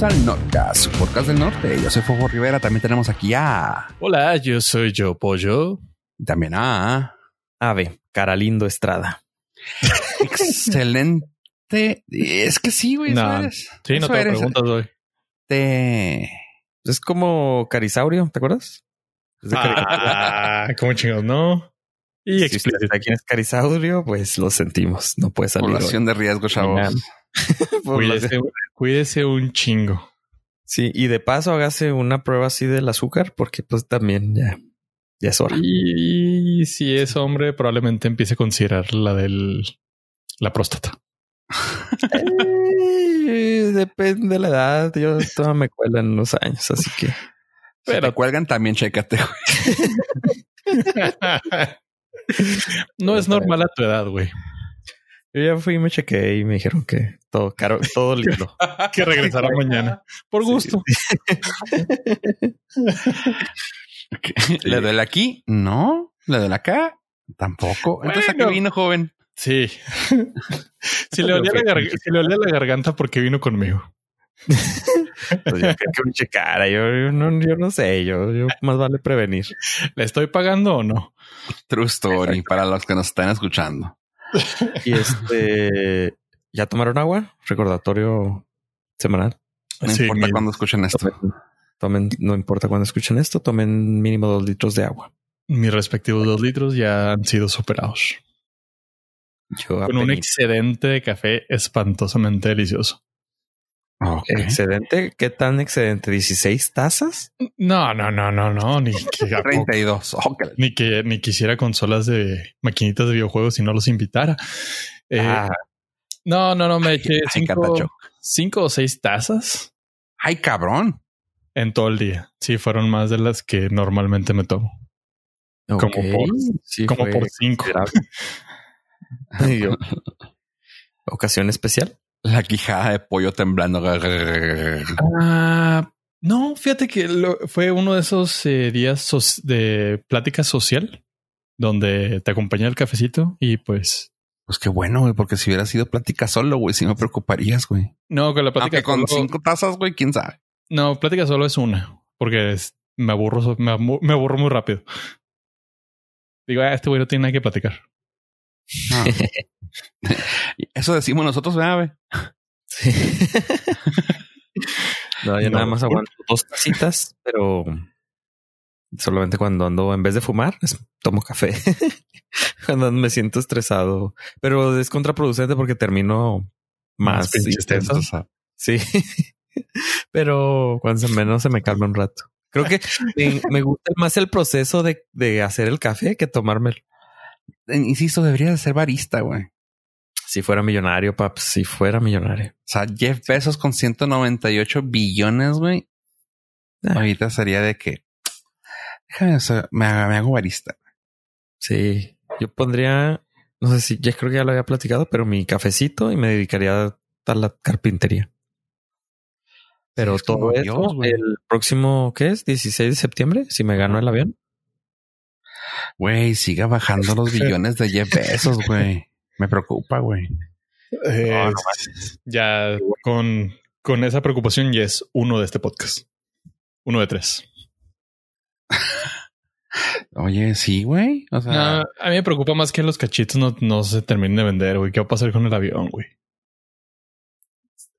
bienvenidos al Nordcast, su podcast del norte. Yo soy Fuego Rivera, también tenemos aquí a... Hola, yo soy Yo Pollo. y También a... Ave, Caralindo Estrada. Excelente. Es que sí, güey. No, eres. Sí, no te preguntas, güey. Te- Es como Carisaurio, ¿te acuerdas? Es de Cari- Ah, ¿cómo chingados? No. Y Si usted explícito. sabe quién es Carisaurio, pues lo sentimos. No puede salir. Población de riesgo, chavos. Cuídese, cuídese un chingo. Sí, y de paso hágase una prueba así del azúcar, porque pues también ya, ya es hora. Y si es hombre, probablemente empiece a considerar la del la próstata. Eh, depende de la edad. Yo todavía me cuela en unos años, así que Si Pero- te cuelgan, también chécate, güey. no es normal a tu edad, güey. Yo ya fui y me chequeé y me dijeron que todo caro, todo lindo. Que regresará mañana. Por gusto. ¿Le duele aquí? No. ¿Le duele acá? Tampoco. Entonces, ¿a qué vino, joven? Sí. si, le olía la si le olía la garganta, porque vino conmigo? Pues yo creo que me checara. Yo, yo no, yo no sé. Yo, yo más vale prevenir. ¿Le estoy pagando o no? True story para los que nos están escuchando. Y este, ¿ya tomaron agua? Recordatorio semanal. No Sí, importa cuando escuchen esto. Tomen, tomen, no importa cuando escuchen esto, tomen mínimo dos litros de agua. Mis respectivos dos litros ya han sido superados. Yo Con un excedente de café espantosamente delicioso. Ok. excedente. ¿Qué tan excedente? ¿16 tazas? No, no, no, no, no. Ni que, a poco- 32. Ok. ni que ni quisiera consolas de maquinitas de videojuegos si no los invitara. Eh, Ah, no, no, no, me eché cinco, cinco o seis tazas Ay, cabrón. en todo el día. Sí, fueron más de las que normalmente me tomo. como por- Sí, como fue por cinco. considerable. Ay, yo- Ocasión especial. La quijada de pollo temblando. Ah, no, fíjate que lo- fue uno de esos eh, días de plática social donde te acompaña el cafecito y pues Pues qué bueno, güey, porque si hubiera sido plática solo, güey, sí me preocuparías, güey. no, con la plática Aunque con solo- cinco tazas, güey, quién sabe. No, plática solo es una, porque es- me aburro, me, me aburro muy rápido. Digo, ah, este güey no tiene nada que platicar. Ah. Eso decimos nosotros, ¿verdad? Sí. no, yo No. nada más aguanto dos tacitas, pero solamente cuando ando, en vez de fumar, es- tomo café. cuando me siento estresado, pero es contraproducente porque termino más, tenso. Sí, pero cuando se menos se me calma un rato. Creo que me, me gusta más el proceso de, de hacer el café que tomármelo. Insisto, debería de ser barista, güey. O Si fuera millonario, pap, si fuera millonario. sea, Jeff Bezos con 198 billones, güey. Ah. Ahorita sería de que déjame, o sea, me, me hago barista. Sí, yo pondría, no sé si ya creo que ya lo había platicado, pero mi cafecito y me dedicaría a la carpintería. Pero Sí, es como todo Dios, güey. el próximo, ¿qué es? 16 de septiembre, si me gano el avión. Güey, siga bajando los billones de Jeff Bezos, güey. Me preocupa, güey. Eh, No, no ya con, con esa preocupación ya es uno de este podcast. Uno de tres. Oye, sí, güey. O sea, No, a mí me preocupa más que los cachitos no, no se terminen de vender, güey. ¿Qué va a pasar con el avión, güey?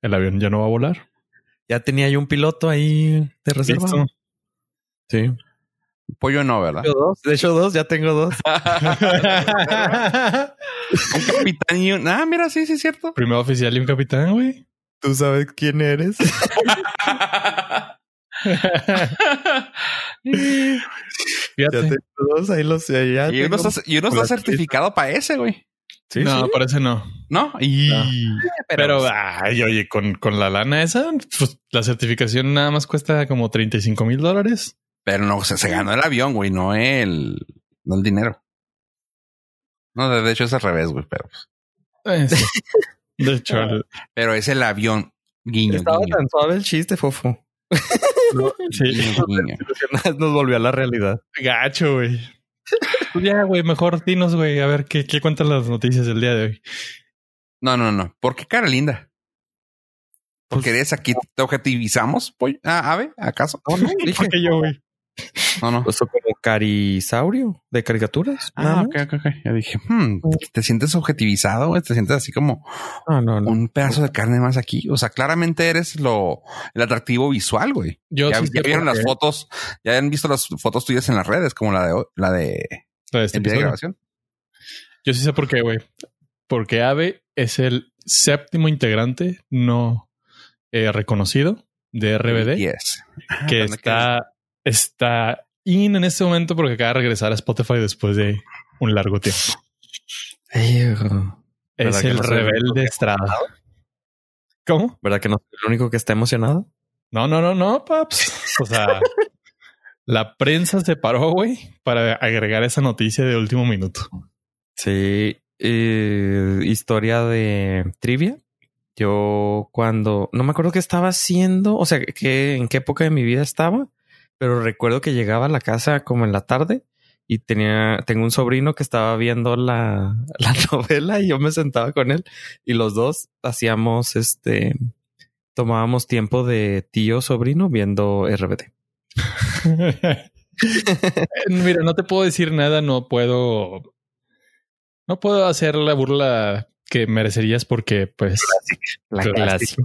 El avión ya no va a volar. Ya tenía yo un piloto ahí de reserva. ¿Listo? Sí. Pollo no, ¿verdad? De hecho, dos, de hecho, dos, ya tengo dos. Un capitán y un... Ah, mira, sí, sí, es cierto. Primero oficial y un capitán, güey. ¿Tú sabes quién eres? Ya tengo dos, ahí los ya y uno tengo- está, y uno está certificado para ese, güey. Sí, no, sí. parece no. ¿No? Y... No. Pero, ay, oye, con, con la lana esa, pues, la certificación nada más cuesta como 35 mil dólares. Pero no, se, se ganó el avión, güey, no el... No el dinero. No, de hecho es al revés, güey, pero... Eh, sí. De hecho, el- Pero es el avión. Guiño, Estaba guiño. tan suave el chiste, fofo. sí, guiño, guiño. Nos volvió a la realidad. gacho, güey. Pues ya, güey, mejor dinos, güey, a ver qué, qué cuentan las noticias del día de hoy. No, no, no. ¿Por qué cara linda? Porque eres aquí, te objetivizamos, pollo. Ah, ave, ¿acaso? No, no, dije, ¿Por qué yo, güey? No, no. pues, como carisaurio de caricaturas. Ah, ok, ok, ok. Yo dije, hmm, te sientes objetivizado. Te sientes así como No, no, no. un pedazo de carne más aquí. O sea, claramente eres lo, el atractivo visual, güey. Yo Ya, sí ya vieron las fotos, ya han visto las fotos tuyas en las redes, como la de la de de este el día de episodio. grabación. Yo sí sé por qué, güey. Porque Ave es el séptimo integrante no eh, reconocido de RBD Yes. Ah, que está, está in en este momento porque acaba de regresar a Spotify después de un largo tiempo. ¿Verdad Es el no rebelde Estrada. ¿Cómo? que no soy el único que está emocionado? No, no, no, no, paps. O sea, la prensa se paró, güey, para agregar esa noticia de último minuto. Sí. eh, historia de trivia. Yo cuando no me acuerdo qué estaba haciendo, o sea, que en qué época de mi vida estaba, pero recuerdo que llegaba a la casa como en la tarde y tenía, tengo un sobrino que estaba viendo la, la novela y yo me sentaba con él y los dos hacíamos este, tomábamos tiempo de tío sobrino viendo RBD. Mira, no te puedo decir nada, no puedo. No puedo hacer la burla que merecerías porque, pues, La clásica.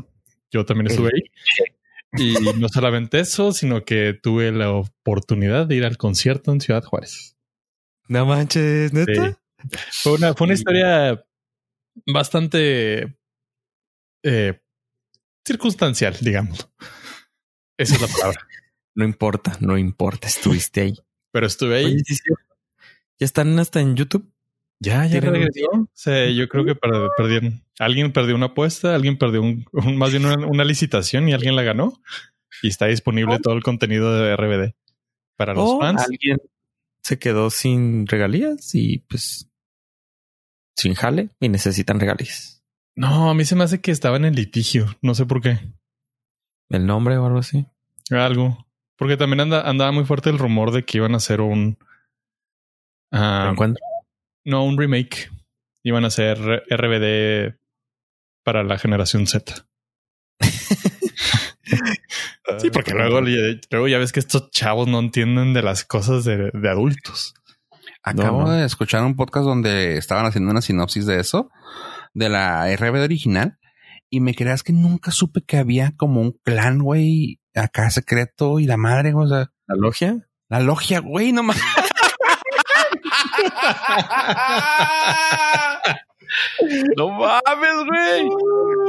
yo también estuve ahí. Y no solamente eso, sino que tuve la oportunidad de ir al concierto en Ciudad Juárez. No manches, neta. Sí. Fue una, fue una Sí. historia bastante eh, circunstancial, digamos. Esa es la palabra. No importa, no importa, estuviste ahí. Pero estuve ahí. Oye, sí, sí. Ya están hasta en YouTube. Ya, ya ¿Tienen un regresó. Sea, yo creo que per- perdieron. Alguien perdió una apuesta, alguien perdió un, un- más bien una, una licitación y alguien la ganó. Y está disponible todo el contenido de RBD para los O fans. alguien se quedó sin regalías y pues sin jale y necesitan regalías. No, a mí se me hace que estaba en el litigio. No sé por qué. El nombre o algo así. Algo. Porque también anda, andaba muy fuerte el rumor de que iban a hacer un. ah, ¿Lo encuentro? no, un remake. Iban a hacer RBD para la generación Z. Sí, porque luego, luego ya ves que estos chavos no entienden de las cosas de, de adultos. Acabo No, no. de escuchar un podcast donde estaban haciendo una sinopsis de eso, de la RBD original, y me creas que nunca supe que había como un clan, güey, acá secreto y la madre, o sea, ¿La logia? la logia, güey, no más. No mames, güey.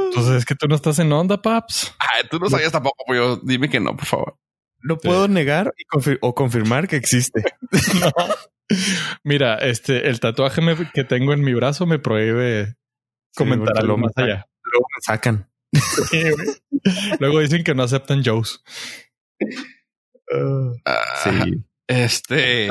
Entonces es que tú no estás en onda, paps. Ay, tú no sabías tampoco, pues yo dime que no, por favor. No Sí. puedo negar y confir- o confirmar que existe. No. Mira, este, el tatuaje me- que tengo en mi brazo me prohíbe comentar porque algo más allá. Luego me sacan. Sí. Luego dicen que no aceptan Joes. Ah, Sí. Este.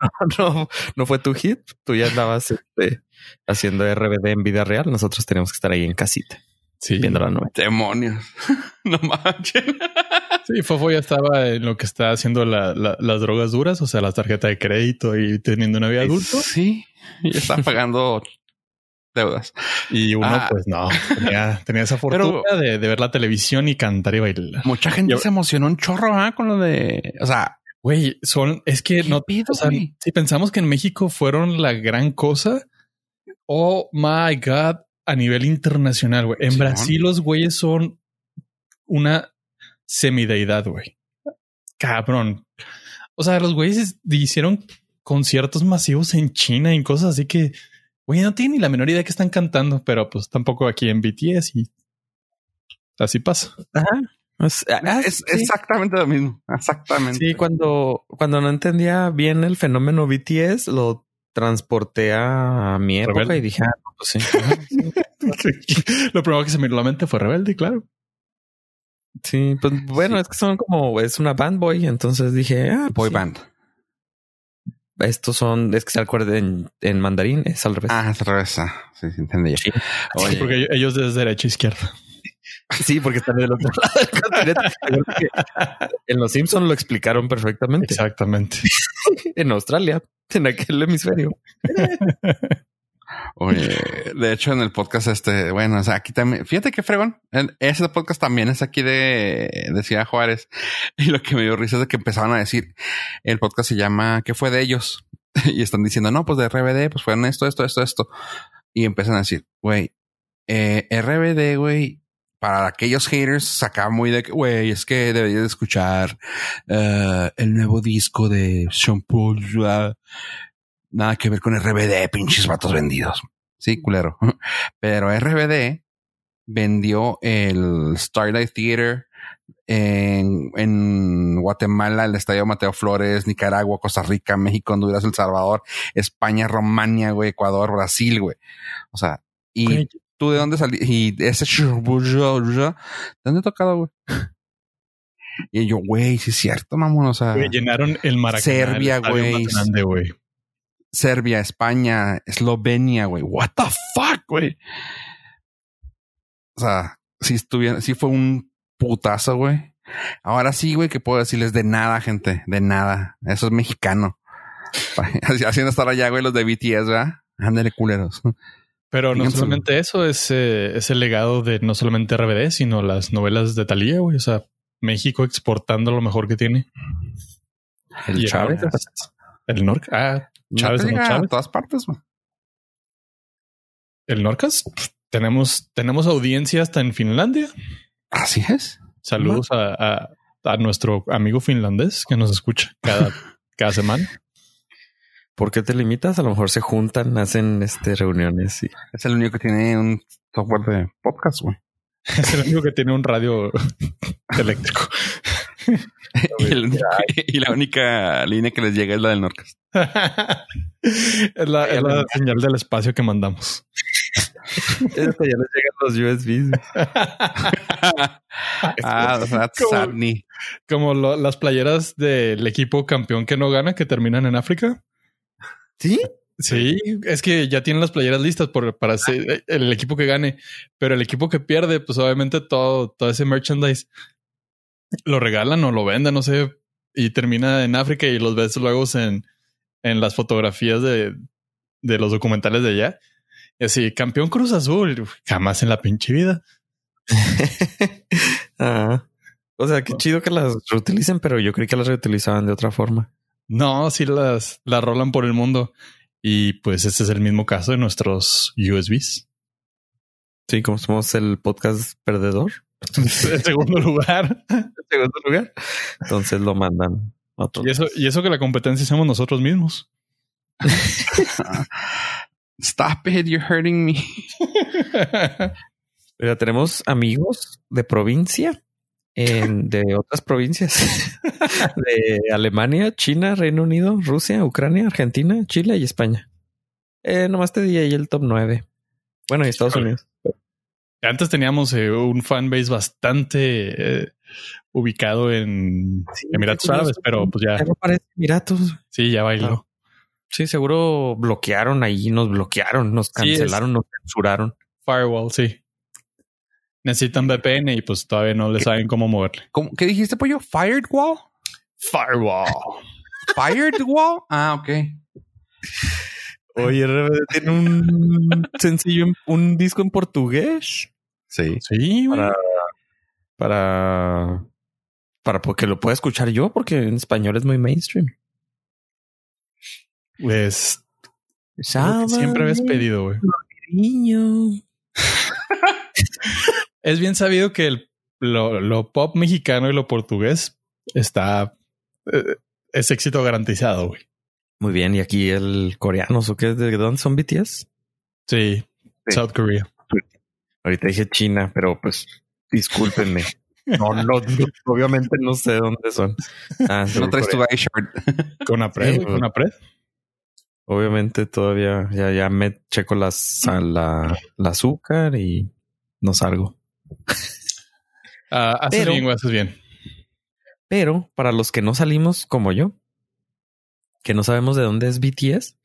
no, no fue tu hit. Tú ya andabas este, haciendo RBD en vida real. Nosotros tenemos que estar ahí en casita Sí, viendo la novela. Demonios. no manches. sí, Fofo ya estaba en lo que está haciendo la- la- las drogas duras, o sea, la tarjeta de crédito y teniendo una vida adulto. Sí, y está pagando deudas. Y uno, Ah. pues no, tenía, tenía esa fortuna Pero- de, de ver la televisión y cantar y bailar. Mucha gente Yo- se emocionó un chorro ¿ah? con lo de, o sea, Güey, son, es que ¿Qué no, pedo, o sea, güey? si pensamos que en México fueron la gran cosa, oh my God, a nivel internacional, güey. En. Brasil los güeyes son una semideidad, güey. Cabrón. O sea, los güeyes hicieron conciertos masivos en China y cosas así que, güey, no tienen ni la menor idea que están cantando, pero pues tampoco aquí en BTS y así pasa. Es, ah, es sí. exactamente lo mismo. Exactamente. Sí, cuando, cuando no entendía bien el fenómeno BTS, lo transporté a mi época Rebelde. y dije, ah, no, pues sí. Lo primero que se me vino a la mente fue Rebelde, claro. Sí, pues bueno, es que son como, es una band boy, entonces dije, ah, Boy pues, band. sí. estos son, es que se acuerdan en, en mandarín, es al revés. Ah, es al revés. Ah, Sí, sí, entendí. Sí. Oye, Porque ellos desde derecha a izquierda. Sí, porque están del otro lado del continente. En los Simpsons lo explicaron perfectamente. Exactamente. En Australia, en aquel hemisferio. Oye, de hecho, en el podcast este, bueno, o sea, aquí también, fíjate que fregón, ese podcast también es aquí de, de Ciudad Juárez. Y lo que me dio risa es de que empezaban a decir, el podcast se llama ¿Qué fue de ellos? y están diciendo, no, pues de RBD, pues fueron esto, esto, esto, esto. Y empiezan a decir, güey, eh, RBD, güey, para aquellos haters sacaba muy de que, güey, es que deberías de escuchar eh, el nuevo disco de Sean Paul. nada que ver con RBD, pinches vatos vendidos. Sí, culero. Pero RBD vendió el Starlight Theater en, en Guatemala, el Estadio Mateo Flores, Nicaragua, Costa Rica, México, Honduras, El Salvador, España, Romania, güey, Ecuador, Brasil, güey. O sea, y. tú de dónde salí y ese ¿de dónde he tocado, güey? Y yo, güey, sí es cierto, mamón, o sea, llenaron el Maracaná. Serbia, güey. Serbia, España, Eslovenia, güey. What the fuck, güey. O sea, si estuviera, si fue un putazo, güey. Ahora sí, güey, que puedo decirles de nada, gente, de nada. Eso es mexicano. Haciendo estar allá, güey, los de BTS, ¿verdad? Ándale, culeros. Pero no solamente eso, es, eh, es el legado de no solamente RBD, sino las novelas de Talía, güey. O sea, México exportando lo mejor que tiene. El Y Chávez. El Norca. Ah, Chávez, No todas partes, güey. el Norcas. Tenemos, tenemos audiencia hasta en Finlandia. Así es. Saludos a, a- a nuestro amigo finlandés que nos escucha cada, cada semana. ¿Por qué te limitas? A lo mejor se juntan, hacen este reuniones y Es el único que tiene un software de podcast, güey. Es el único que tiene un radio eléctrico. Y, el único- y la única línea que les llega es la del Norcas. es, la, es la señal del espacio que mandamos. ya les llegan los USBs. ah, that's Como- Sadney. Como lo- las playeras del equipo campeón que no gana, que terminan en África. ¿Sí? Sí, es que ya tienen las playeras listas por, para ser el equipo que gane, pero el equipo que pierde, pues obviamente todo, todo ese merchandise lo regalan o lo venden, no sé, y termina en África y los ves luego en, en las fotografías de, de los documentales de allá. Y así, campeón Cruz Azul, Uf, jamás en la pinche vida. Ah. O sea, qué chido que las reutilicen, pero yo creí que las reutilizaban de otra forma. No, sí las, las rolan por el mundo. Y pues este es el mismo caso de nuestros USBs. Sí, como somos el podcast perdedor. en segundo lugar. En segundo lugar. Entonces lo mandan a otros. Y eso, y eso que la competencia somos nosotros mismos. Stop it, you're hurting me. Mira, tenemos amigos de provincia, en- de otras provincias, de Alemania, China, Reino Unido, Rusia, Ucrania, Argentina, Chile y España. Eh, nomás te di ahí el top 9. Bueno, y Estados. Unidos. Antes teníamos eh, un fanbase bastante eh, ubicado en Emiratos Árabes, pero pues ya, parece Emiratos. sí, ya bailó. Sí, seguro bloquearon ahí, nos bloquearon, nos Sí, cancelaron, nos censuraron. Firewall, sí. Necesitan VPN y pues todavía no le saben cómo moverle. ¿Cómo- ¿Qué dijiste, pollo? ¿Fired wall? Firewall. ¿Fired wall? Ah, ok. Oye, RBD tiene un sencillo, en- un disco en portugués Sí. Sí, güey. para, para, para que lo pueda escuchar yo, porque en español es muy mainstream. Pues lo que siempre habías pedido, güey. Niño. Es bien sabido que el, lo, lo pop mexicano y lo portugués está eh, es éxito garantizado, güey. Muy bien, y aquí el coreano, ¿o qué? ¿De dónde son BTS? Sí, Sí. South Korea. Ahorita dije China, pero pues discúlpenme. No, no, no, obviamente no sé dónde son. Ah, No traes tu short. Con Apred, Sí, con Apred. Obviamente todavía ya, ya me checo las, la, la azúcar y no salgo. Ah, haces Pero- bien, güey, haces bien. Pero para los que no salimos como yo, que no sabemos de dónde es BTS,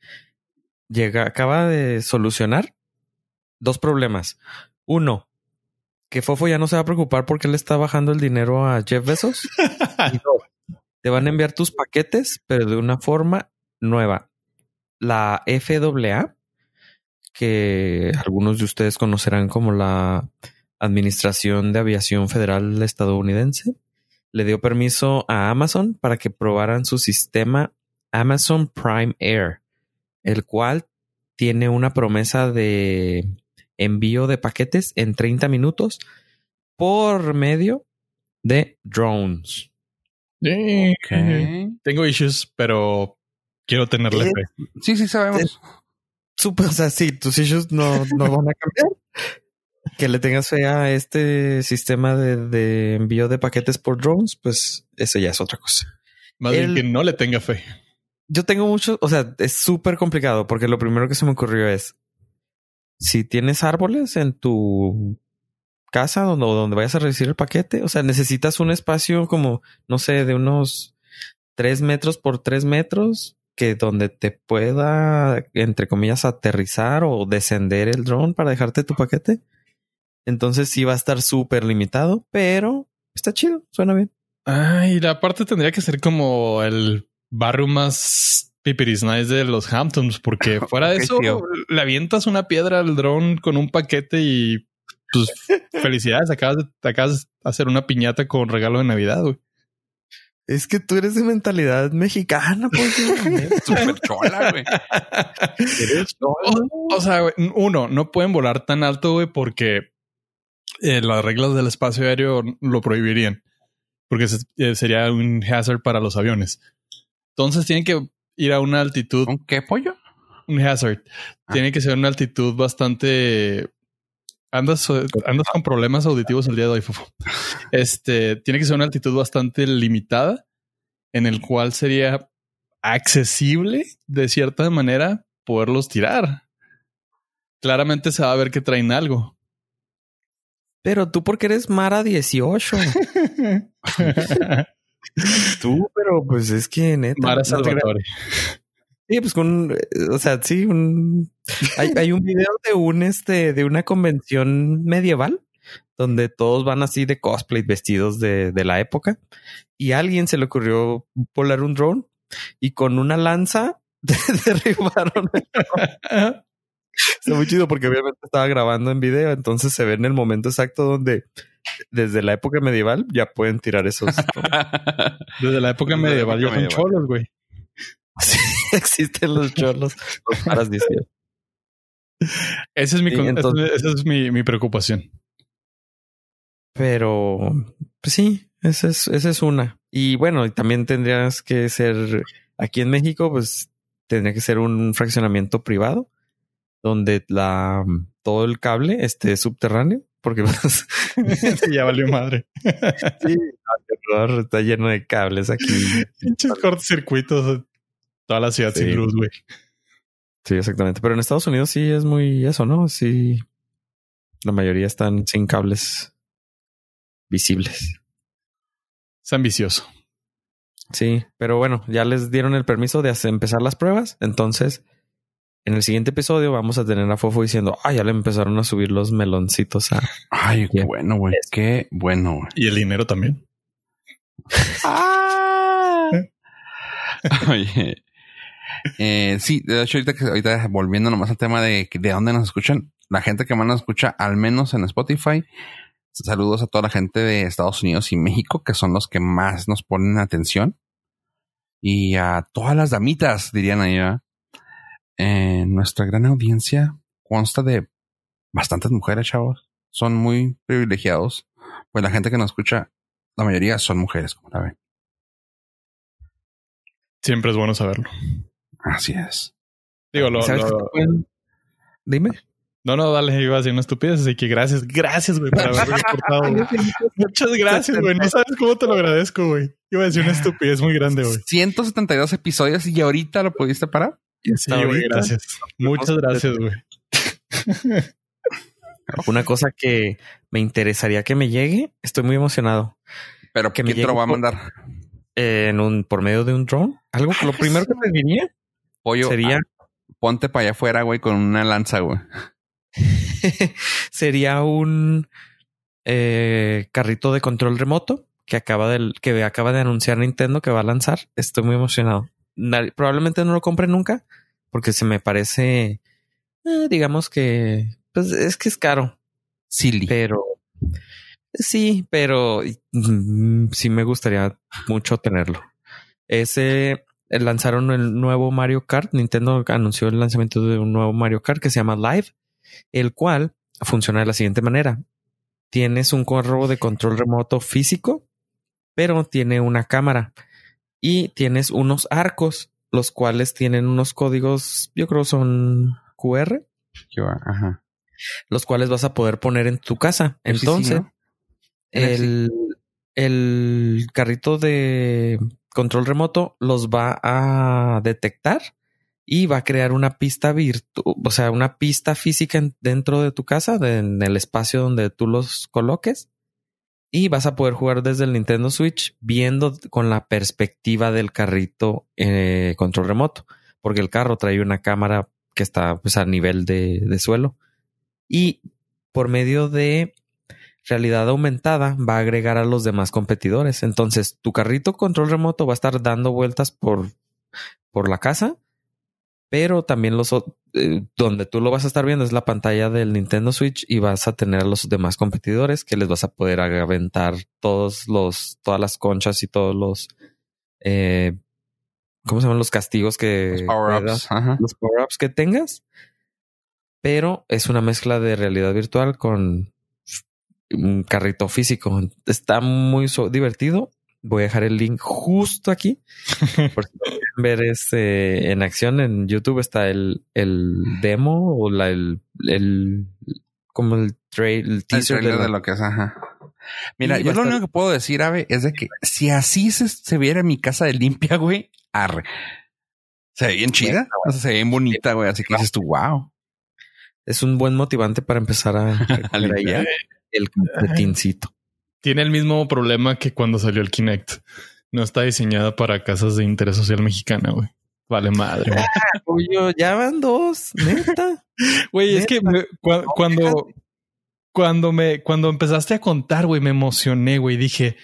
llega, acaba de solucionar dos problemas. Uno, que Fofo ya no se va a preocupar porque le está bajando el dinero a Jeff Bezos. Y dos, te van a enviar tus paquetes, pero de una forma nueva. La FAA que algunos de ustedes conocerán como la Administración de Aviación Federal estadounidense, le dio permiso a Amazon para que probaran su sistema Amazon Prime Air, el cual tiene una promesa de envío de paquetes en 30 minutos por medio de drones. Tengo issues, pero quiero tenerle fe. Sí, sí, sabemos. Super, o sea, sí, tus issues no, no van a cambiar. Que le tengas fe a este sistema de, envío de paquetes por drones, pues eso ya es otra cosa. Más bien que no le tenga fe. Yo tengo mucho, o sea, es súper complicado porque lo primero que se me ocurrió es si tienes árboles en tu casa donde, donde vayas a recibir el paquete, o sea, necesitas un espacio como, no sé, de unos tres metros por tres metros que donde te pueda, entre comillas, aterrizar o descender el drone para dejarte tu paquete. Entonces sí va a estar súper limitado, pero está chido, suena bien. Ay, la parte tendría que ser como el barrio más pipiris nice de los Hamptons, porque fuera de eso le avientas una piedra al drone con un paquete y pues felicidades, acabas de, acabas de hacer una piñata con regalo de Navidad, güey. Es que tú eres de mentalidad mexicana, pues. Súper chola, güey. O, sea, uno, no pueden volar tan alto, güey, porque eh, las reglas del espacio aéreo lo prohibirían. Porque eh, sería un hazard para los aviones. Entonces tienen que ir a una altitud. ¿Un qué pollo? Un hazard. Ah. Tiene que ser una altitud bastante. Andas, andas con problemas auditivos el día de hoy, Fofo. Este tiene que ser una altitud bastante limitada, en el cual sería accesible de cierta manera poderlos tirar. Claramente se va a ver que traen algo. Pero tú porque eres Mara 18. Tú, pero pues es que neta. Mara Salvatore. Sí, pues con, o sea, sí, un, hay, hay, un video de un, este, de una convención medieval donde todos van así de cosplay vestidos de, de la época y a alguien se le ocurrió volar un drone y con una lanza derribaron el drone. Está muy chido porque obviamente estaba grabando en video, entonces se ve en el momento exacto donde desde la época medieval ya pueden tirar esos. desde la época medieval ya son cholos, güey. Sí, existen los cholos. Los Esa es mi, esa es mi, mi, preocupación. Pero, pues sí, esa es, esa es una. Y bueno, también tendrías que ser aquí en México, pues tendría que ser un fraccionamiento privado donde la todo el cable esté subterráneo, porque ya valió madre. sí, está lleno de cables aquí. Pinches cortocircuitos, toda la ciudad sin luz, güey. Sí, exactamente. Pero en Estados Unidos sí es muy eso, ¿no? Sí, la mayoría están sin cables visibles. Es ambicioso. Sí, pero bueno, ya les dieron el permiso de empezar las pruebas, entonces en el siguiente episodio vamos a tener a Fofo diciendo, ah, ya le empezaron a subir los meloncitos a. Ay, qué bueno, güey. Qué bueno. Y el dinero también. ah. Oye. Eh, sí, de hecho, ahorita, ahorita volviendo nomás al tema de, de dónde nos escuchan, la gente que más nos escucha, al menos en Spotify, saludos a toda la gente de Estados Unidos y México, que son los que más nos ponen atención. Y a todas las damitas, dirían ahí, eh, nuestra gran audiencia consta de bastantes mujeres, chavos. Son muy privilegiados. Pues la gente que nos escucha, la mayoría son mujeres, como la ven. Siempre es bueno saberlo. Así es. Digo, lo, Dime. No, no, dale, iba a decir una estupidez, así que gracias, gracias, güey, por haberme reportado. Muchas gracias, güey. No sabes cómo te lo agradezco, güey. Iba a decir una estupidez muy grande, güey. 172 episodios y ahorita lo pudiste parar. Sí, gracias. Muchas gracias, güey. Una cosa que me interesaría que me llegue, estoy muy emocionado. Pero que me te lo va a mandar? en un, por medio de un drone. Algo que lo primero que me diría Pollo, sería. Ah, ponte para allá afuera, güey, con una lanza, güey. sería un eh, carrito de control remoto que acaba de, que acaba de anunciar Nintendo que va a lanzar. Estoy muy emocionado probablemente no lo compre nunca porque se me parece eh, digamos que, pues es que es caro, Silly. pero sí, pero mm, sí me gustaría mucho tenerlo. Ese eh, lanzaron el nuevo Mario Kart. Nintendo anunció el lanzamiento de un nuevo Mario Kart que se llama Live, el cual funciona de la siguiente manera. Tienes un corro de control remoto físico, pero tiene una cámara y tienes unos arcos, los cuales tienen unos códigos, yo creo son QR, Yo, ajá. los cuales vas a poder poner en tu casa. Sí, sí, Entonces, el, el carrito de control remoto los va a detectar y va a crear una pista virtual, o sea, una pista física en- dentro de tu casa, de- en el espacio donde tú los coloques. Y vas a poder jugar desde el Nintendo Switch viendo con la perspectiva del carrito eh, control remoto, porque el carro trae una cámara que está pues, a nivel de, de suelo. Y por medio de realidad aumentada va a agregar a los demás competidores. Entonces, tu carrito control remoto va a estar dando vueltas por, por la casa, pero también los eh, donde tú lo vas a estar viendo es la pantalla del Nintendo Switch y vas a tener a los demás competidores que les vas a poder aventar todos los, todas las conchas y todos los eh, ¿cómo se llaman los castigos que Los power-ups. power-ups que tengas, pero es una mezcla de realidad virtual con un carrito físico. Está muy divertido. Voy a dejar el link justo aquí. Por si quieren ver este en acción en YouTube está el, el demo o la, el, el como el, trail, el El teaser de trailer la- de lo que es, ajá. Mira, Y yo a lo estar- único que puedo decir, Ave, es de que si así se, se viera mi casa de limpia, güey, arre. Se ve bien chida. O sea, se ve bien bonita, güey. Así que dices tú, wow. es un buen motivante para empezar a, limpiar. el calcetincito. Tiene el mismo problema que cuando salió el Kinect. No está diseñada para casas de interés social mexicana, güey. Vale madre. güey. Oye, ya van dos, neta. Güey, es que me- cuando, cuando me, cuando empezaste a contar, güey, me emocioné, güey. Dije,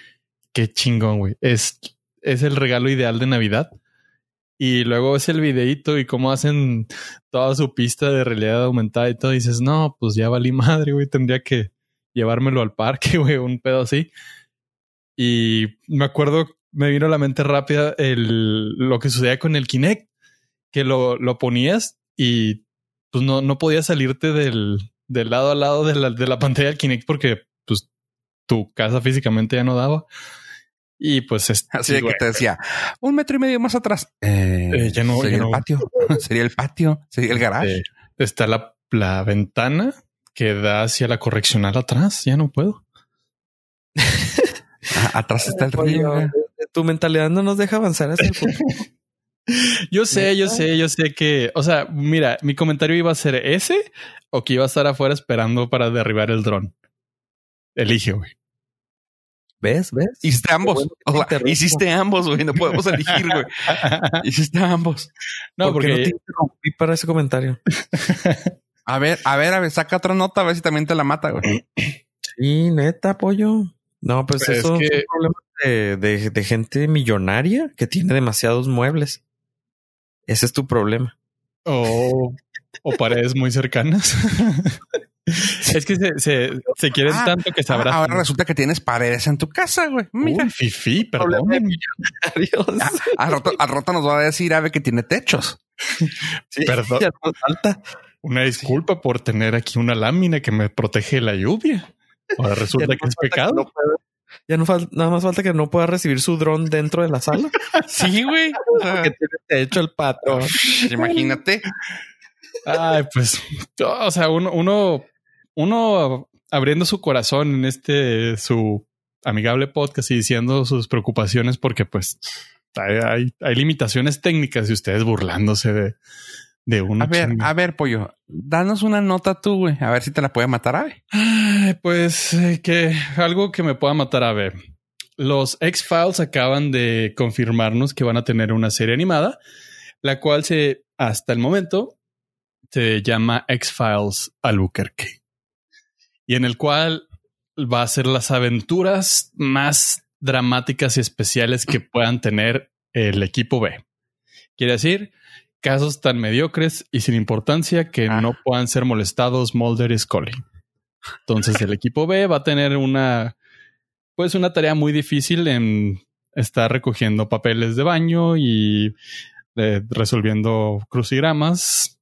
qué chingón, güey. Es, es el regalo ideal de Navidad. Y luego es el videíto y cómo hacen toda su pista de realidad aumentada y todo. Y dices, no, pues ya valí madre, güey. Tendría que llevármelo al parque, güey, un pedo así. Y me acuerdo, me vino a la mente rápida el, lo que sucedía con el Kinect, que lo, lo ponías y pues no, no podías salirte del, del lado a lado de la, de la pantalla del Kinect porque pues tu casa físicamente ya no daba. Y pues es, Así de que te decía, un metro y medio más atrás. Eh, Eh, ya no, sería ya el no. patio. sería el patio. Sería el garage. eh, está la, la ventana que da hacia la correccional atrás. Ya no puedo. Atrás está el Oye, río. güey. tu mentalidad no nos deja avanzar hacia el futuro. Yo sé, yo sé, yo sé que, o sea, mira, mi comentario iba a ser ese o que iba a estar afuera esperando para derribar el dron. Elige, güey. ¿Ves? ¿Ves? Hiciste ambos. bueno O sea, hiciste ambos, güey. No podemos elegir, güey. Hiciste ambos. no, ¿Por porque no te interrumpí para ese comentario? A ver, a ver, a ver, saca otra nota a ver si también te la mata, güey. Sí, neta, pollo. No, pues eso es que- es un problema de, de- de gente millonaria que tiene demasiados muebles. Ese es tu problema. o, o paredes muy cercanas. es que se, se, se quieren Ah, tanto que se abrazan. ahora resulta que tienes paredes en tu casa, güey. Mira, Uy, fifi, perdón. Adiós. al rato, al rato nos va a decir Ave que tiene techos. Sí, perdón. ya falta. Una disculpa por tener aquí una lámina que me protege de la lluvia. Ahora resulta no que es pecado. no ya no falta, nada más falta que no pueda recibir su dron dentro de la sala. Sí, güey. O sea, que tiene techo el patrón. imagínate. Ay, pues, o sea, uno, uno, uno abriendo su corazón en este, su amigable podcast y diciendo sus preocupaciones porque pues hay, hay, hay limitaciones técnicas y ustedes burlándose de, de uno. A ver, a ver, pollo. Danos una nota tú, güey. A ver si te la puede matar Ave. Pues eh, que algo que me pueda matar a ver. Los X-Files acaban de confirmarnos que van a tener una serie animada, la cual se, hasta el momento, se llama X-Files Albuquerque. Y en el cual va a ser las aventuras más dramáticas y especiales que puedan tener el equipo B. Quiere decir casos tan mediocres y sin importancia que Ah. no puedan ser molestados Mulder y Scully. Entonces el equipo B va a tener una, pues una tarea muy difícil en estar recogiendo papeles de baño y eh, resolviendo crucigramas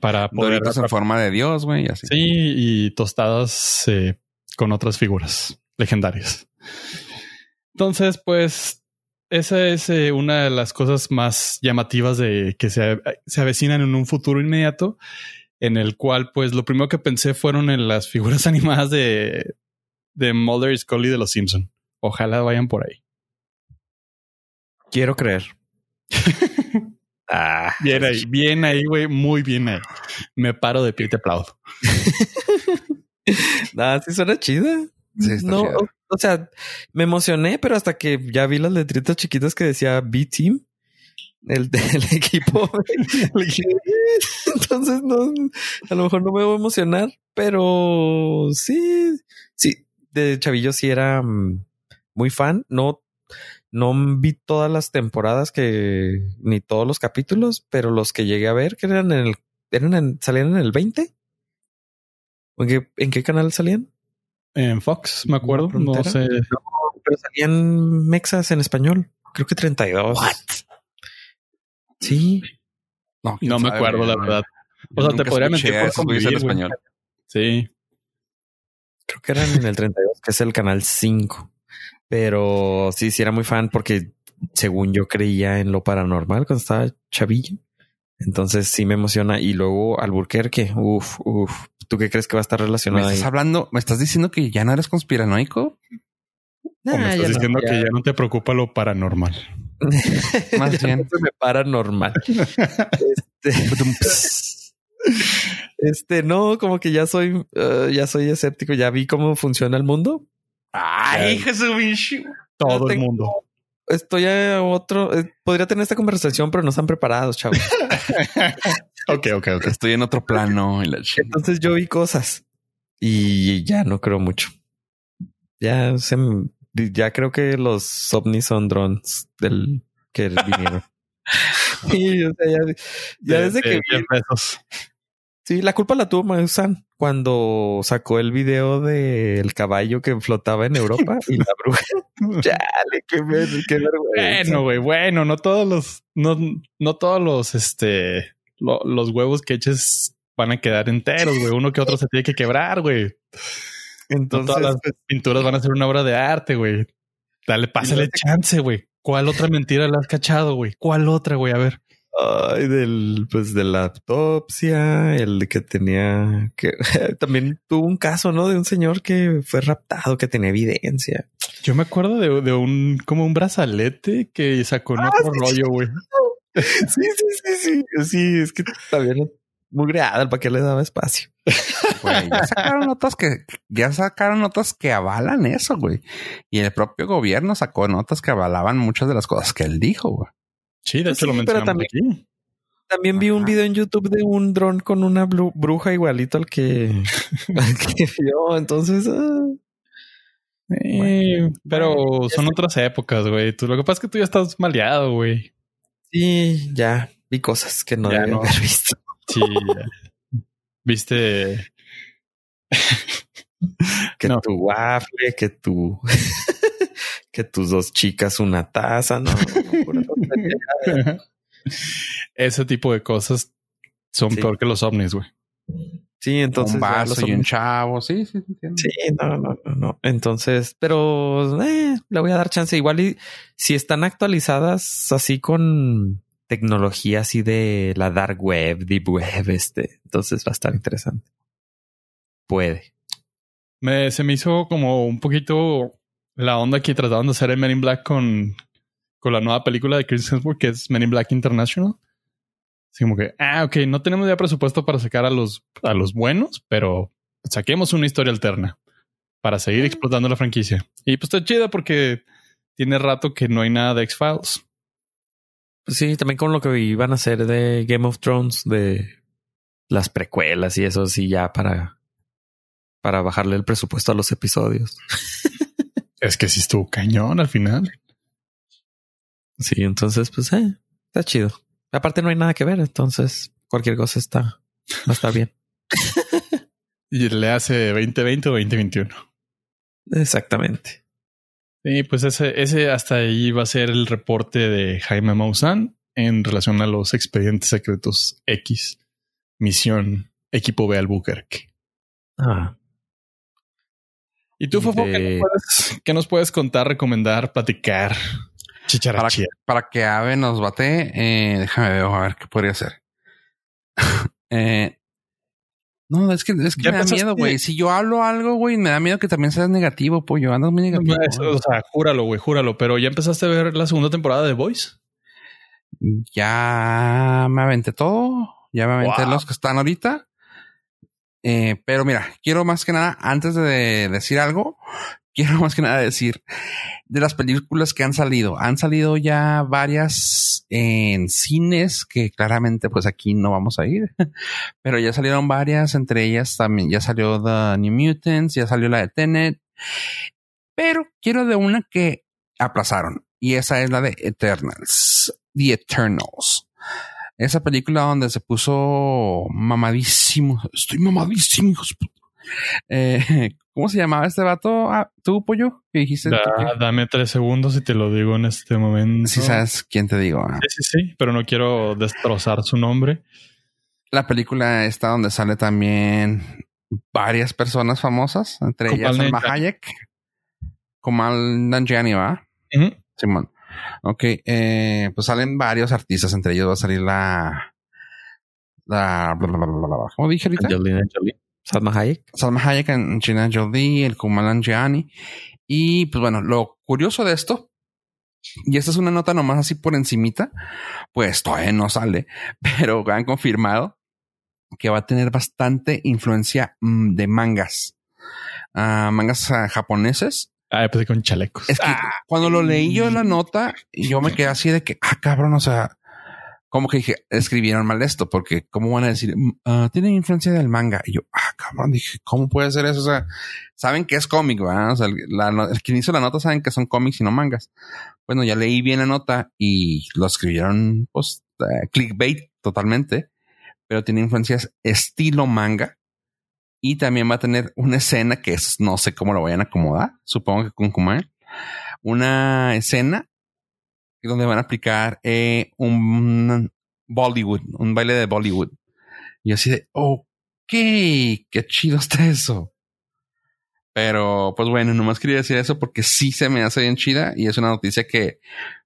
para poder en forma de Dios, güey. Sí, y tostadas eh, con otras figuras legendarias. Entonces, pues, esa es eh, una de las cosas más llamativas de que se, se avecinan en un futuro inmediato, en el cual, pues, lo primero que pensé fueron en las figuras animadas de, de Mulder y Scully de los Simpson. Ojalá vayan por ahí. Quiero creer. ah, Bien ahí, bien ahí, güey, muy bien ahí. Me paro de pie y te aplaudo. nada, sí suena chida. Sí, no, o, o sea, me emocioné, pero hasta que ya vi las letritas chiquitas que decía B Team, el del equipo. Entonces, no, a lo mejor no me voy a emocionar, pero sí, sí, de chavillo sí era mm, muy fan. No, no vi todas las temporadas que ni todos los capítulos, pero los que llegué a ver que eran en el, eran en, salían en el 20. ¿En qué, en qué canal salían? En Fox, me acuerdo. No sé. Pero salían mexas en español. Creo que 32. Sí. No, No me acuerdo, la verdad. O sea, te podría mentir por en convivir, güey. español. Sí. Creo que eran en el 32, que es el canal 5. Pero sí, sí era muy fan porque según yo creía en lo paranormal cuando estaba chavillo. Entonces sí me emociona. Y luego Alburquerque, uf, uf. ¿Tú qué crees que va a estar ¿Me relacionado ahí? estás hablando? ¿Me estás diciendo que ya no eres conspiranoico? O me estás no, diciendo ya. que ya no te preocupa lo paranormal. Más Ya bien. no me paranormal. este, este, no, como que ya soy, eh, ya soy escéptico. Ya vi cómo funciona el mundo. Ay, Jesús. Todo el tengo- mundo. Estoy a otro. eh, podría tener esta conversación, pero no están preparados, chavos. Ok, ok, ok. Estoy en otro plano y. Entonces yo vi cosas y ya no creo mucho. Ya se, ya creo que los ovnis son drones del que vinieron. Sí, o sea, ya, ya De- desde de que vi- 10 pesos. Sí, la culpa la tuvo Maussan cuando sacó el video del caballo que flotaba en Europa y la bruja. Chale, qué, qué vergüenza. Bueno, güey, bueno, no todos los, no, no todos los, este, lo- los huevos que eches van a quedar enteros, güey. Uno que otro se tiene que quebrar, güey. No Entonces, todas las pues, pinturas van a ser una obra de arte, güey. Dale, pásale chance, güey. ¿Cuál otra mentira le has cachado, güey? ¿Cuál otra, güey? A ver. Ay, del, pues de la autopsia, el de que tenía que también tuvo un caso, ¿no? De un señor que fue raptado, que tenía evidencia. Yo me acuerdo de, de un, como un brazalete que sacó en otro rollo, güey. Sí, sí, sí, sí. Sí, es que también es muy greada, ¿para qué le daba espacio? Güey, ya sacaron notas que ya sacaron notas que avalan eso, güey. Y el propio gobierno sacó notas que avalaban muchas de las cosas que él dijo, güey. Sí, de Pues hecho lo sí, pero mencionamos aquí. También vi un video en YouTube de un dron con una bruja igualito al que, al que vio. Entonces, ah, Eh, pero bueno, ya son sé. otras épocas, güey. Tú, lo que pasa es que tú ya estás maleado, güey. sí, ya vi cosas que no Ya debía no. haber visto. Sí. Viste. Que No. tu waffle, que tu que tus dos chicas una taza, no. Ese tipo de cosas son Sí. peor que los ovnis, güey. Sí, entonces un vaso los y un chavo. Sí, sí, sí, entiendo. Sí, no, no, no, no. Entonces, pero eh, le voy a dar chance. Igual y si están actualizadas así con tecnología así de la dark web, deep web, este, entonces va a estar interesante. Puede. Me, se me hizo como un poquito la onda que trataban de hacer en Men in Black con, con la nueva película de Chris Hemsworth, que es Men in Black International. Así como que, ah, ok, no tenemos ya presupuesto para sacar a los, a los buenos, pero saquemos una historia alterna para seguir explotando la franquicia. Y pues está chida porque tiene rato que no hay nada de X-Files. Pues sí, también con lo que iban a hacer de Game of Thrones, de las precuelas y eso, sí, ya para, para bajarle el presupuesto a los episodios. Es que sí estuvo cañón al final. Sí, entonces, pues, eh, está chido. Aparte no hay nada que ver, entonces cualquier cosa está, va a estar bien. Y le hace 2020 o 2021. Exactamente. Sí, pues ese, ese hasta ahí va a ser el reporte de Jaime Maussan en relación a los expedientes secretos X. Misión Equipo B Albuquerque. Ah, ¿Y tú, Y Fofo, de- qué, nos puedes, qué nos puedes contar, recomendar, platicar? Para, Chicharachía. para que Ave nos bate, eh, déjame ver, a ver qué podría ser. eh, no, es que, es que me da miedo, güey. Si yo hablo algo, güey, me da miedo que también seas negativo, pollo. Andas muy negativo. O sea, júralo, güey, júralo. Pero ya empezaste a ver la segunda temporada de Voice. Ya me aventé todo. Ya me aventé Wow. los que están ahorita. Eh, pero mira, quiero más que nada, antes de decir algo, quiero más que nada decir de las películas que han salido. Han salido ya varias en cines que claramente pues aquí no vamos a ir, pero ya salieron varias, entre ellas también ya salió The New Mutants, ya salió la de Tenet, pero quiero de una que aplazaron y esa es la de Eternals, The Eternals. Esa película donde se puso mamadísimo. Estoy mamadísimo, hijos. Eh, ¿Cómo se llamaba este vato? Ah, ¿Tú, pollo? Que dijiste. Da- dame tres segundos y te lo digo en este momento. Si sabes quién te digo. ah. Sí, sí, sí, pero no quiero destrozar su nombre. La película está donde sale también varias personas famosas, entre ellas Salma. Hayek, Kumal Nanjiani, ¿va? Ujú. Simón. Ok, eh, pues salen varios artistas, entre ellos va a salir la... la bla, bla, bla, bla, bla. ¿Cómo dije ahorita? Angelina Jolie. Salma Hayek. Salma Hayek, Jolie, el Kumal Nanjiani. Y pues bueno, lo curioso de esto, y esta es una nota nomás así por encimita, pues todavía no sale, pero han confirmado que va a tener bastante influencia mm, de mangas. Ah, mangas ah, japoneses. Ah, empecé con chalecos. Es que cuando lo leí yo en la nota, yo me quedé así de que, ah, cabrón, o sea, como que dije, escribieron mal esto, porque cómo van a decir, "Mm, ah, tienen influencia del manga. Y yo, ah, cabrón, dije, ¿cómo puede ser eso? O sea, saben que es cómic, ¿verdad? O sea, el, hizo la nota saben que son cómics y no mangas. Bueno, ya leí bien la nota y lo escribieron, pues, eh, clickbait totalmente, pero tiene influencias estilo manga. Y también va a tener una escena que es, no sé cómo lo vayan a acomodar, supongo que con Kumail. Una escena donde van a aplicar eh, un Bollywood, un baile de Bollywood. Y así de, ok, qué chido está eso. Pero pues bueno, nomás quería decir eso porque sí se me hace bien chida y es una noticia que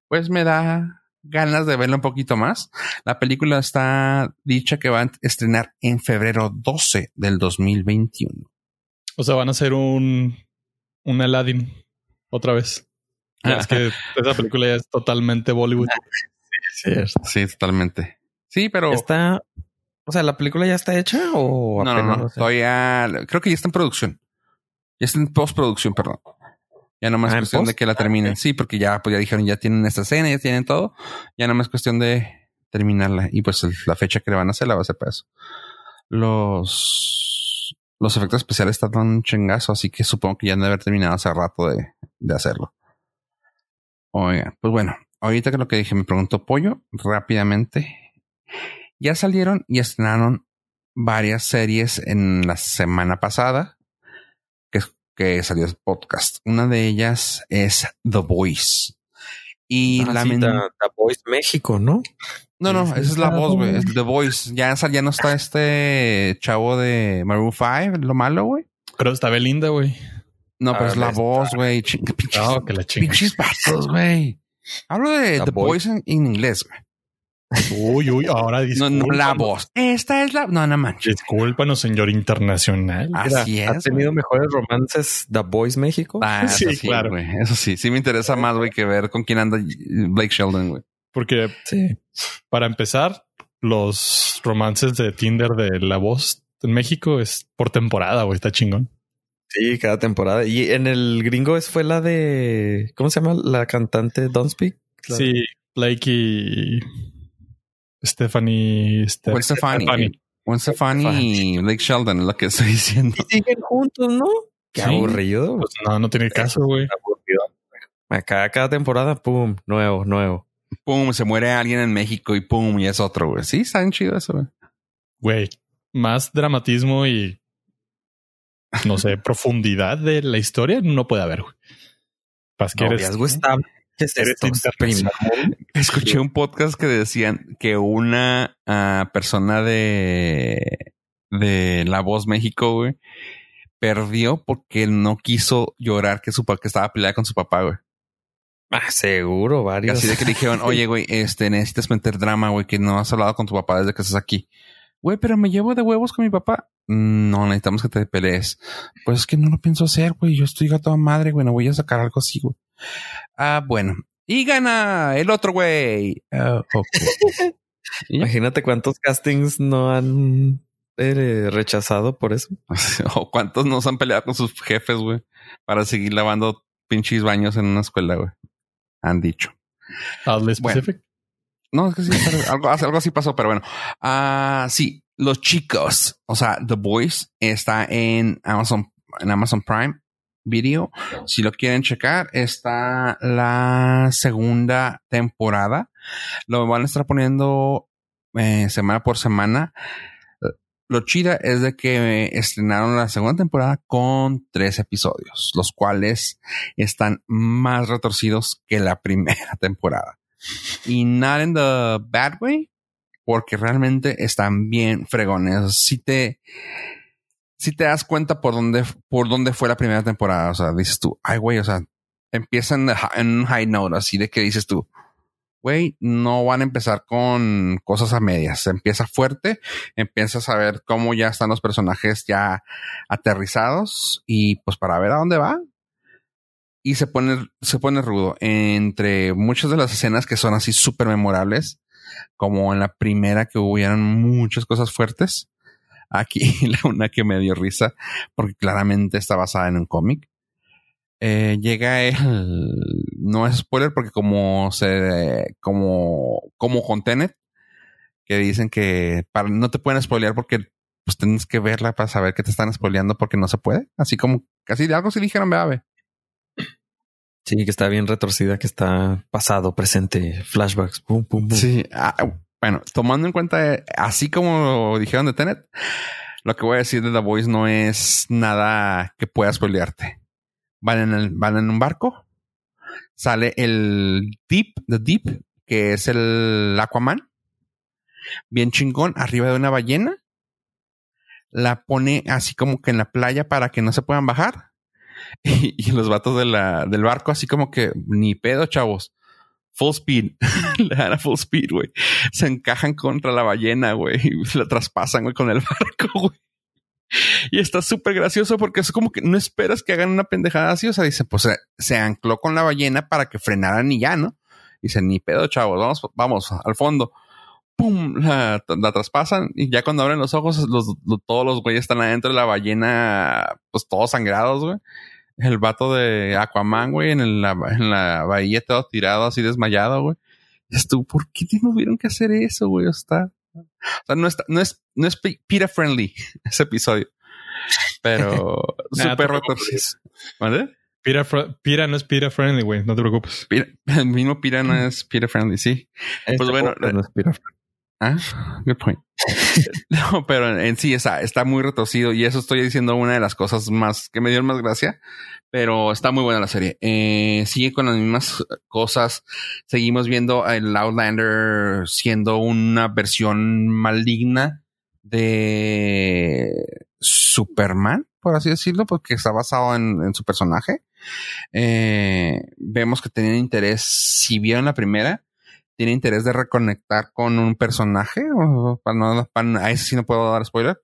pues me da ganas de verla un poquito más. La película está dicha que va a estrenar en febrero 12 del 2021. O sea, van a hacer un, un Aladdin otra vez. Es que esa película ya es totalmente Bollywood. Sí, totalmente. Sí, pero Está, o sea, la película ya está hecha o no, no, no, todavía creo que ya está en producción. Ya está en postproducción, perdón. Ya no más Ah, ¿en cuestión de que la terminen. Sí, porque ya, pues ya dijeron, ya tienen esta escena, ya tienen todo. Ya no más cuestión de terminarla. Y pues el- la fecha que le van a hacer la va a ser para eso. Los, los efectos especiales están tan chingazo, así que supongo que ya han de haber terminado hace rato de, de hacerlo. Oigan, pues bueno, ahorita que lo que dije, me preguntó Pollo rápidamente. Ya salieron y estrenaron varias series en la semana pasada que, que salió el podcast. Una de ellas es The Voice. Y Ah, la sí, men- The, The Voice México, ¿no? No, no, Sí, esa es la voz, güey. The Voice. Ya, sal- ya no está este chavo de Maroon 5, lo malo, güey. Pero está Belinda, güey. No, pero es la está. voz, güey. Pinches, No, que la chinga. pinches vatos, güey. Hablo de The The, Voice. Voice en, en inglés, güey. Uy, uy, ahora No, disculpa. no la voz. Esta es la. No, no manches. Discúlpanos, señor internacional. Así ¿Ha es. tenido güey. mejores romances The Voice México? Ah, Sí, eso sí, claro. güey. Eso sí, sí me interesa más, güey, que ver con quién anda Blake Sheldon, güey. Porque Sí. para empezar, los romances de Tinder de la voz en México es por temporada, güey. Está chingón. Sí, cada temporada. Y en el gringo es fue la de ¿cómo se llama? La cantante Don't Speak. La- Sí, Blake y Stephanie. Ste- Gwen Stefani. Gwen Stefani y Blake Sheldon es lo que estoy diciendo. Y siguen juntos, ¿no? Qué Sí. aburrido. Pues no, no tiene caso, güey. Aburrido. Acá cada temporada, pum, nuevo, nuevo. pum, se muere alguien en México y pum, y es otro, güey. Sí, está bien chido eso, güey. Güey, más dramatismo y no sé, profundidad de la historia no puede haber, güey. Pas que eres- Noviazgo estable. ¿Qué es eres esto? internacional. Escuché un podcast que decían que una ah, persona de, de La Voz México, güey, perdió porque no quiso llorar que su que estaba peleada con su papá, güey. Ah, seguro, varios. Así de que le dijeron, oye, güey, este, necesitas meter drama, güey, que no has hablado con tu papá desde que estás aquí. Güey, pero me llevo de huevos con mi papá. No, necesitamos que te pelees. Pues es que no lo pienso hacer, güey. Yo estoy a toda madre, güey. No voy a sacar algo así, güey. Ah, bueno. Y gana el otro güey. Ah. Imagínate cuántos castings no han eh, rechazado por eso. o cuántos nos han peleado con sus jefes, güey, para seguir lavando pinches baños en una escuela, güey. Han dicho. Oddly specific. No, es que sí, algo, algo así pasó, pero bueno. Ah, sí, los chicos, o sea, The Boys está en Amazon, en Amazon Prime Video. Si lo quieren checar, está la segunda temporada. Lo van a estar poniendo eh, semana por semana. Lo chida es de que estrenaron la segunda temporada con tres episodios, los cuales están más retorcidos que la primera temporada. Y not in the bad way, porque realmente están bien fregones. Si te, si te das cuenta por dónde, por dónde fue la primera temporada, o sea, dices tú, ay, güey, o sea, empiezan en un high note, así de que dices tú, güey, no van a empezar con cosas a medias. Empieza fuerte, empiezas a ver cómo ya están los personajes ya aterrizados y pues para ver a dónde va. Y se pone, se pone rudo. Entre muchas de las escenas que son así súper memorables, como en la primera que hubieran muchas cosas fuertes. Aquí la una que me dio risa, porque claramente está basada en un cómic. Eh, llega el no es spoiler porque como se como como con Tenet que dicen que para no te pueden spoilear porque pues tienes que verla para saber que te están spoileando porque no se puede así como casi de algo si dijeron ve Sí, que está bien retorcida, que está pasado, presente, flashbacks, pum, pum, pum. Sí, ah, bueno, tomando en cuenta, eh, así como dijeron de Tenet, lo que voy a decir de The Voice no es nada que pueda spoilearte. Van en, van en un barco, sale el Deep, The Deep, que es el Aquaman, bien chingón, arriba de una ballena, la pone así como que en la playa para que no se puedan bajar. Y, los vatos del barco, así como que ni pedo, chavos full speed. Le dan a full speed, güey. Se encajan contra la ballena, güey. Y la traspasan, güey, con el barco, güey. Y está súper gracioso porque es como que no esperas que hagan una pendejada así. O sea, dice, pues se, ancló con la ballena para que frenaran y ya, ¿no? Dice, ni pedo, chavos, vamos, vamos al fondo. Pum, la, traspasan y ya cuando abren los ojos, todos los güeyes están adentro de la ballena, pues todos sangrados, güey el vato de Aquaman, güey, en, el- la, en la bahía todo tirado, así desmayado, güey. Y tú, ¿por qué tuvieron que hacer eso, güey? Está, o sea, no, está, no es, no es PETA friendly ese episodio, pero Nah, roto. preocupes. ¿Vale? Pira, Pira no es Pira friendly, güey. No te preocupes. Pira- el mismo Pira no es PETA friendly, sí. Este Pues bueno, no es Pira- Ah, good point. no, pero en sí está, está muy retorcido y eso estoy diciendo una de las cosas más que me dieron más gracia, pero está muy buena la serie. Eh, sigue con las mismas cosas. Seguimos viendo el Outlander siendo una versión maligna de Superman, por así decirlo, porque está basado en, en su personaje. Eh, vemos que tenían interés, si vieron la primera, tiene interés de reconectar con un personaje para no, para- a ese sí no puedo dar spoiler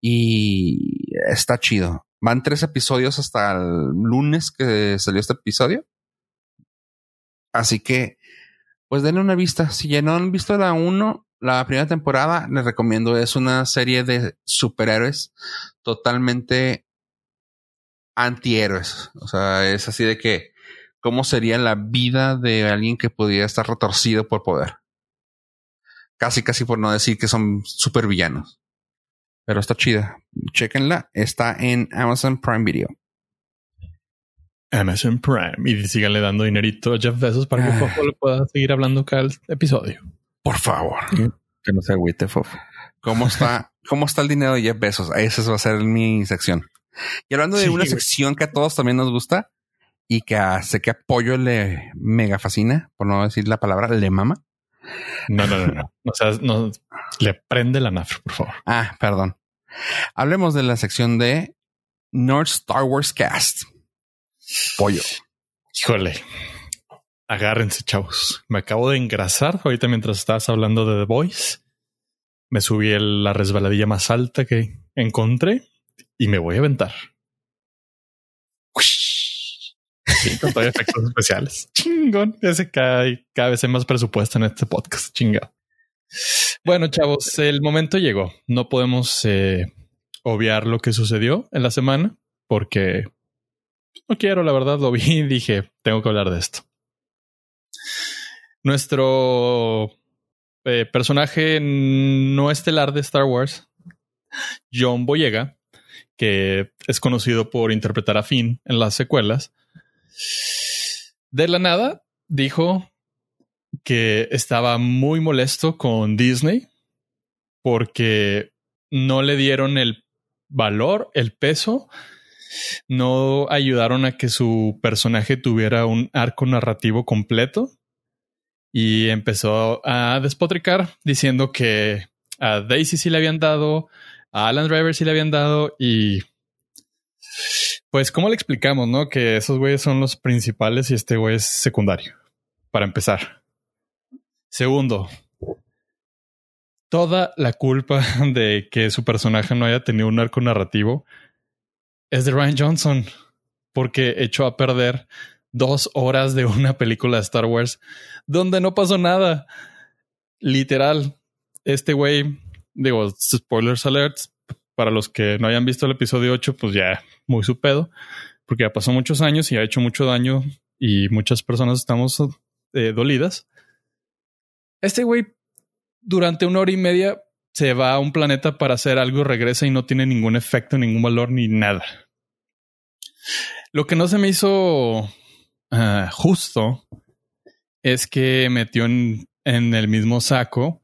y está chido. Van tres episodios hasta el lunes que salió este episodio. Así que, pues denle una vista. Si ya no han visto la uno, la primera temporada, les recomiendo. Es una serie de superhéroes totalmente antihéroes. O sea, es así de que cómo sería la vida de alguien que pudiera estar retorcido por poder. Casi, casi por no decir que son super villanos. Pero está chida. Chequenla. Está en Amazon Prime Video. Amazon Prime y síganle dando dinerito a Jeff Bezos para que Ah. Fofo le pueda seguir hablando cada episodio. Por favor. Que no se agüite, fofo. ¿Cómo está, cómo está el dinero de Jeff Bezos? Esa va a ser mi sección. Y hablando de Sí, una güey. sección que a todos también nos gusta y que a- sé que apoyo le mega fascina, por no decir la palabra, le mama. No, no, no, no. O sea, no le prende la nafra, por favor. Ah, perdón. Hablemos de la sección de North Star Wars Cast. Pollo. Híjole. Agárrense, chavos. Me acabo de engrasar ahorita mientras estabas hablando de The Voice. Me subí el- la resbaladilla más alta que encontré y me voy a aventar. Sí, con todo efectos especiales. Chingón. Ese cada, cada vez hay más presupuesto en este podcast. Chingado. Bueno, chavos, el momento llegó. No podemos eh, obviar lo que sucedió en la semana porque no quiero, la verdad, lo vi y dije, tengo que hablar de esto. Nuestro eh, personaje no estelar de Star Wars, John Boyega, que es conocido por interpretar a Finn en las secuelas, de la nada dijo que estaba muy molesto con Disney porque no le dieron el valor, el peso no ayudaron a que su personaje tuviera un arco narrativo completo y empezó a despotricar diciendo que a Daisy sí le habían dado, a Alan Driver sí le habían dado y pues cómo le explicamos, ¿no? Que esos güeyes son los principales y este güey es secundario. Para empezar. Segundo, toda la culpa de que su personaje no haya tenido un arco narrativo es de Ryan Johnson, porque echó a perder dos horas de una película de Star Wars donde no pasó nada. Literal, este güey, digo, spoilers alerts, para los que no hayan visto el episodio 8, pues ya muy su pedo, porque ya pasó muchos años y ha hecho mucho daño y muchas personas estamos eh, dolidas. Este güey, durante una hora y media, se va a un planeta para hacer algo, regresa y no tiene ningún efecto, ningún valor ni nada. Lo que no se me hizo uh, justo es que metió en, en, el mismo saco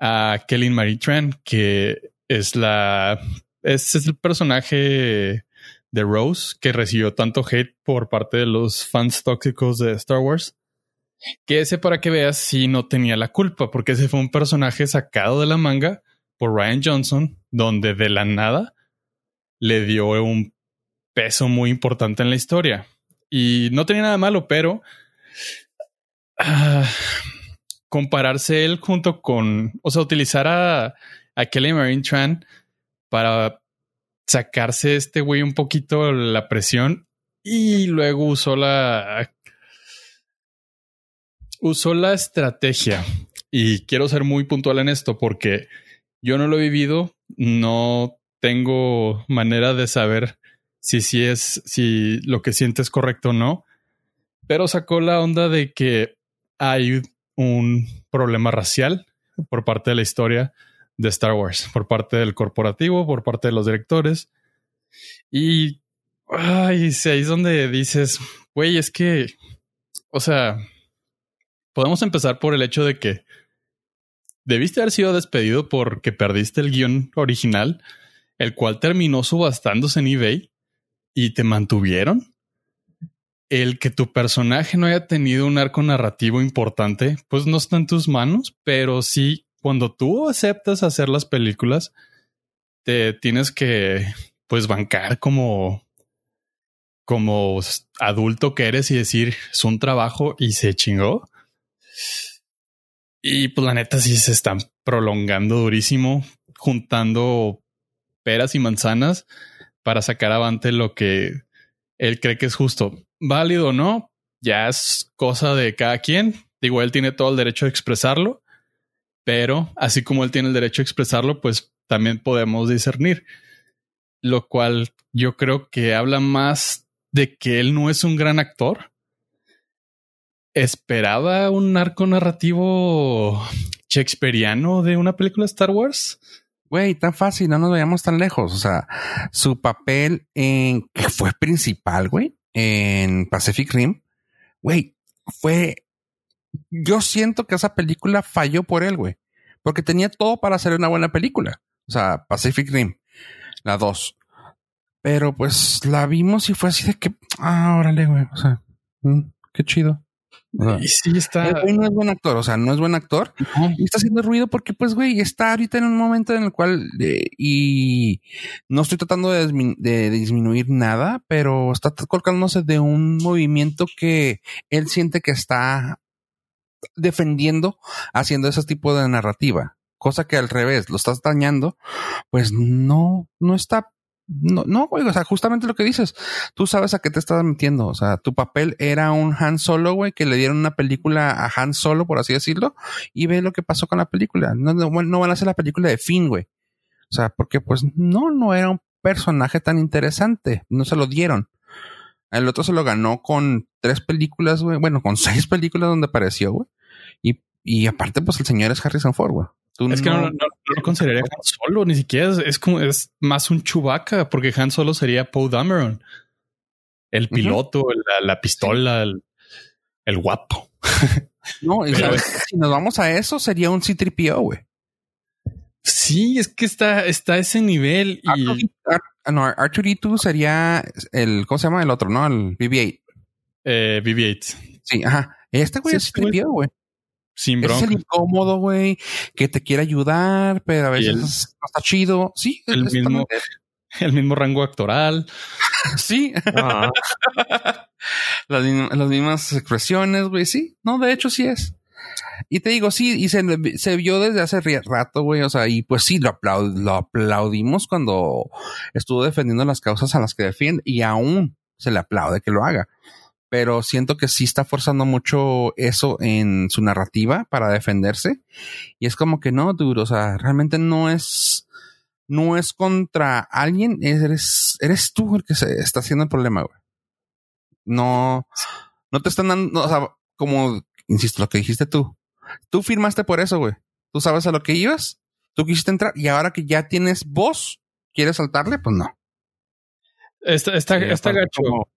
a Kelly Marie Tran, que es la es, es el personaje de Rose que recibió tanto hate por parte de los fans tóxicos de Star Wars. Que ese para que veas si no tenía la culpa, porque ese fue un personaje sacado de la manga por Ryan Johnson, donde de la nada le dio un peso muy importante en la historia. Y no tenía nada malo, pero uh, compararse él junto con, o sea, utilizar a, a Kelly Marine Tran para sacarse este güey un poquito la presión y luego usó la usó la estrategia. Y quiero ser muy puntual en esto porque yo no lo he vivido, no tengo manera de saber si sí es, si lo que siente es correcto o no, pero sacó la onda de que hay un problema racial por parte de la historia de Star Wars, por parte del corporativo, por parte de los directores. Y ay, ahí es donde dices, güey, es que, o sea, podemos empezar por el hecho de que debiste haber sido despedido porque perdiste el guion original, el cual terminó subastándose en eBay y te mantuvieron. El que tu personaje no haya tenido un arco narrativo importante, pues no está en tus manos, pero sí, cuando tú aceptas hacer las películas, te tienes que, pues, bancar como, como adulto que eres y decir, es un trabajo y se chingó. Y pues la neta sí se están prolongando durísimo, juntando peras y manzanas para sacar avante lo que él cree que es justo. Válido o no, ya es cosa de cada quien. Digo, él tiene todo el derecho de expresarlo, pero así como él tiene el derecho de expresarlo, pues también podemos discernir. Lo cual yo creo que habla más de que él no es un gran actor. Esperaba un arco narrativo shakespeariano de una película de Star Wars. Güey, tan fácil, no nos vayamos tan lejos. O sea, su papel en que fue principal, güey, en Pacific Rim, güey, fue. Yo siento que esa película falló por él, güey. Porque tenía todo para hacer una buena película. O sea, Pacific Rim, la 2. Pero pues la vimos y fue así de que, ah, órale, güey. O sea, mm, qué chido. y sí está. El güey no es buen actor, o sea, no es buen actor. Y está haciendo ruido porque, pues, güey, está ahorita en un momento en el cual, eh, y no estoy tratando de, de disminuir nada, pero está colgándose de un movimiento que él siente que está defendiendo haciendo ese tipo de narrativa. Cosa que al revés, lo estás dañando, pues no, no está no, no, güey, o sea, justamente lo que dices, tú sabes a qué te estás metiendo, o sea, tu papel era un Han Solo, güey, que le dieron una película a Han Solo, por así decirlo, y ve lo que pasó con la película. No, no, no van a hacer la película de Finn, güey. O sea, porque pues no, no era un personaje tan interesante, no se lo dieron. El otro se lo ganó con tres películas, güey, bueno, con seis películas donde apareció, güey. Y, aparte, pues el señor es Harrison Ford, güey. Es que no, no, no lo consideraría Han Solo, ni siquiera es, es como es más un Chewbacca, porque Han Solo sería Poe Dameron, el piloto, la, la pistola, el, el guapo. No, y Pero- sabes, si nos vamos a eso, sería un C-3PO, güey. Sí, es que está, está a ese nivel y Arturito- Ar- no, Arturito sería el, ¿cómo se llama el otro, no? El BB-8. eh, BB-8 Sí, ajá. Este güey Sí, es C-3PO, güey. Sin es el incómodo, güey, que te quiere ayudar, pero a veces el- no está chido. Sí, el mismo- El mismo rango actoral. Sí, Ah, las, mismas- las mismas expresiones, güey. Sí, no, de hecho sí es. Y te digo, sí, y se, se vio desde hace rato, güey. O sea, y pues sí, lo, aplaud- lo aplaudimos cuando estuvo defendiendo las causas a las que defiende y aún se le aplaude que lo haga. Pero siento que sí está forzando mucho eso en su narrativa para defenderse. Y es como que no, dude, o sea, realmente no es, no es contra alguien, eres, eres tú el que se está haciendo el problema, güey. No, no te están dando, o sea, como, insisto, lo que dijiste tú. Tú firmaste por eso, güey. Tú sabes a lo que ibas, tú quisiste entrar y ahora que ya tienes voz, ¿quieres saltarle? Pues no. Está, está, está gacho. como-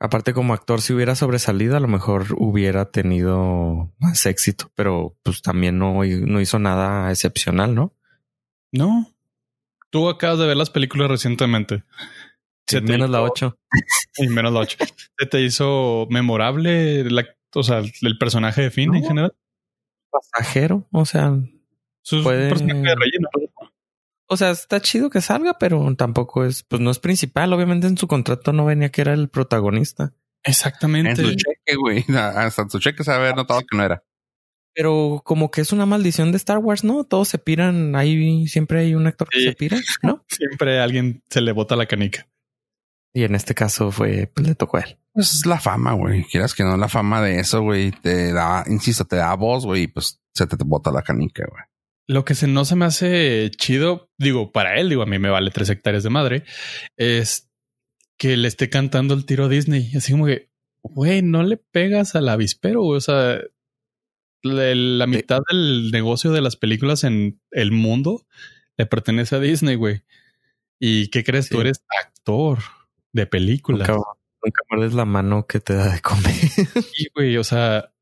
aparte, como actor, si hubiera sobresalido, a lo mejor hubiera tenido más éxito, pero pues también no, no hizo nada excepcional, ¿no? No. Tú acabas de ver las películas recientemente. Se Menos la hizo- 8. Y menos la 8. ¿Se te hizo memorable la, o sea, el personaje de Finn en general? Pasajero, o sea, Su Puede- personaje de relleno. O sea, está chido que salga, pero tampoco es, pues no es principal. Obviamente en su contrato no venía que era el protagonista. Exactamente. En su cheque, güey. Hasta en su cheque se había notado que no era. Pero como que es una maldición de Star Wars, ¿no? Todos se piran, ahí siempre hay un actor que Sí. se pira, ¿no? Siempre a alguien se le bota la canica. Y en este caso fue, pues le tocó a él. Pues es la fama, güey. Quieras que no, la fama de eso, güey, te da, insisto, te da voz, güey, y pues se te bota la canica, güey. Lo que se, no se me hace chido, digo, para él, digo, a mí me vale tres hectáreas de madre, es que le esté cantando el tiro a Disney. Así como que, güey, no le pegas al avispero, güey. O sea, la, la mitad del negocio de las películas en el mundo le pertenece a Disney, güey. ¿Y qué crees? Tú eres actor de películas. Nunca, nunca muerdes la mano que te da de comer. Sí, güey, o sea,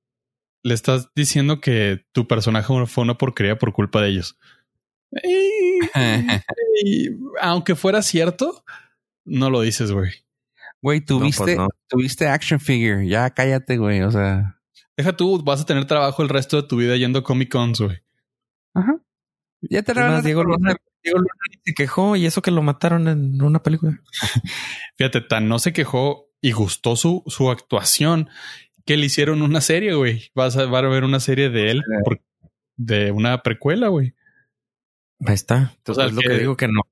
le estás diciendo que tu personaje fue una porquería por culpa de ellos. Y- y aunque fuera cierto, no lo dices, güey. Güey, tuviste, pues no. tuviste action figure. Ya cállate, güey. O sea, Deja tú, vas a tener trabajo el resto de tu vida yendo a Comic Cons, güey. ajá. Ya te Es más, van a Diego Luna, Diego Luna ni se quejó y eso que lo mataron en una película. Fíjate, tan no se quejó y gustó su, su actuación que le hicieron una serie, güey. Vas a, va a ver una serie de él por- de una precuela, güey. Ahí está. Entonces O sea, es lo que- que digo que no,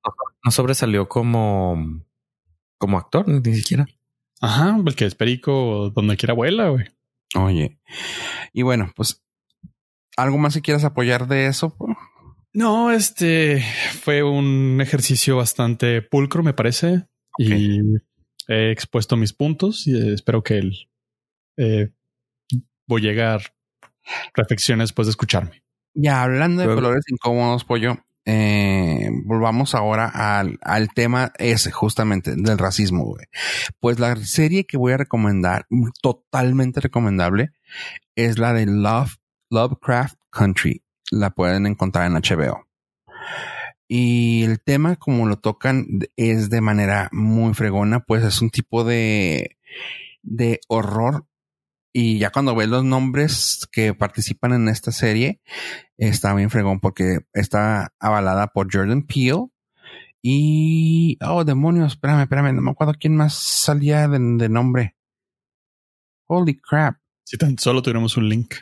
no sobresalió como, como actor, ni siquiera. Ajá, el que es perico donde quiera vuela, güey. Oye. Y bueno, pues, ¿algo más si quieras apoyar de eso? No, este fue un ejercicio bastante pulcro, me parece. Y he expuesto mis puntos y espero que el eh, voy a llegar reflexiones después de escucharme. Ya hablando de Luego- colores incómodos, pollo, eh, volvamos ahora al, al, tema ese, justamente, del racismo, güey. Pues la serie que voy a recomendar, totalmente recomendable, es la de Love, Lovecraft Country. La pueden encontrar en HBO. Y el tema, como lo tocan, es de manera muy fregona, pues es un tipo de, de horror y ya cuando ves los nombres que participan en esta serie, está bien fregón porque está avalada por Jordan Peele. Y, oh, demonios, espérame, espérame, no me acuerdo quién más salía de, nombre. Holy crap. Si tan solo tuviéramos un link.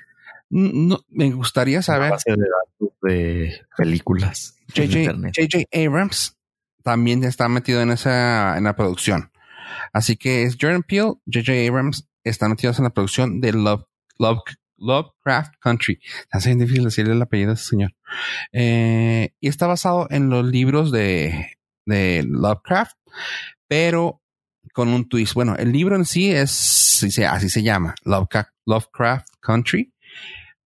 No, me gustaría saber. base de datos de películas. JJ Abrams también está metido en esa, en la producción. Así que es Jordan Peele, JJ Abrams están metidos en la producción de Love, Love, Lovecraft Country. Hace difícil decirle el apellido de ese señor. Eh, y está basado en los libros de, de Lovecraft, pero con un twist. Bueno, el libro en sí es, así se llama, Lovecraft, Country,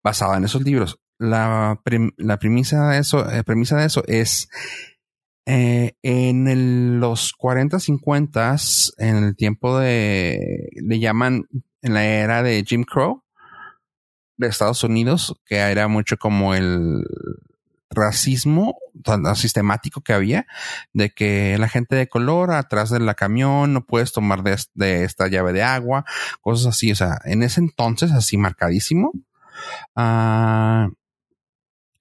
basado en esos libros. La, la premisa de eso, eh, premisa de eso es eh, en los 40, 50, en el tiempo de, le llaman en la era de Jim Crow de Estados Unidos, que era mucho como el racismo tan sistemático que había, de que la gente de color atrás de la camión no puedes tomar de, esta llave de agua, cosas así, o sea, en ese entonces así marcadísimo, uh,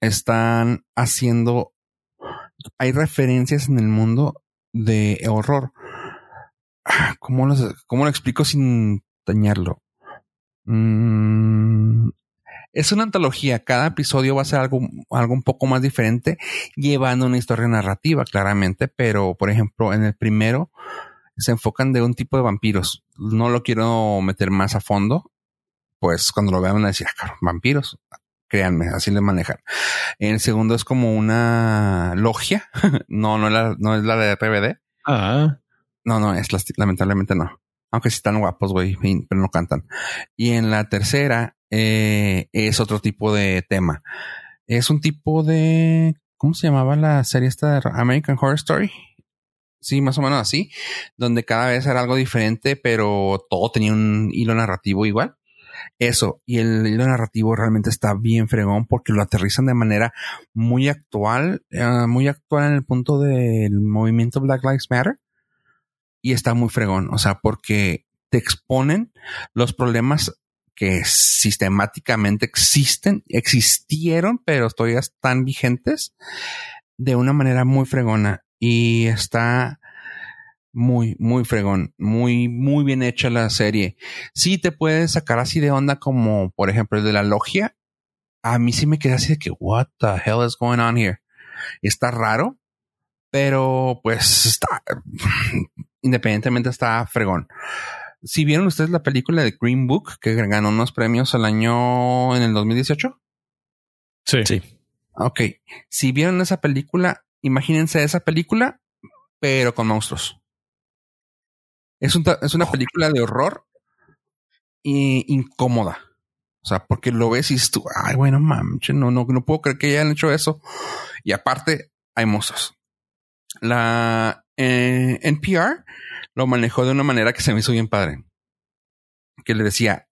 están haciendo hay referencias en el mundo de horror. ¿Cómo, cómo lo explico sin dañarlo? Mm, es una antología. Cada episodio va a ser algo, algo un poco más diferente, llevando una historia narrativa, claramente. Pero, por ejemplo, en el primero se enfocan de un tipo de vampiros. No lo quiero meter más a fondo. Pues cuando lo vean van a decir, ah, vampiros créanme, así le manejan. El segundo es como una logia. no, no es la, no es la de RBD. Ah. No, no, es lamentablemente no. Aunque sí están guapos, güey, pero no cantan. Y en la tercera eh, es otro tipo de tema. Es un tipo de, ¿cómo se llamaba la serie esta de American Horror Story? Sí, más o menos así, donde cada vez era algo diferente, pero todo tenía un hilo narrativo igual. Eso, y el hilo narrativo realmente está bien fregón porque lo aterrizan de manera muy actual, eh, muy actual en el punto del movimiento Black Lives Matter. Y está muy fregón, o sea, porque te exponen los problemas que sistemáticamente existen, existieron, pero todavía están vigentes de una manera muy fregona. Y está muy, muy fregón, muy, muy bien hecha la serie. Sí te puedes sacar así de onda como, por ejemplo, el de la logia. A mí sí me quedé así de que, what the hell is going on here? Está raro, pero pues está, independientemente está fregón. Si vieron ustedes la película de Green Book, que ganó unos premios al año en el 2018? Sí. Sí. Ok. Si vieron esa película, imagínense esa película, pero con monstruos. Es, es una película de horror e incómoda. O sea, porque lo ves y tú, ay, bueno, mames, no, no, no puedo creer que hayan hecho eso. Y aparte, hay monstruos. La eh, NPR lo manejó de una manera que se me hizo bien padre. Que le decía,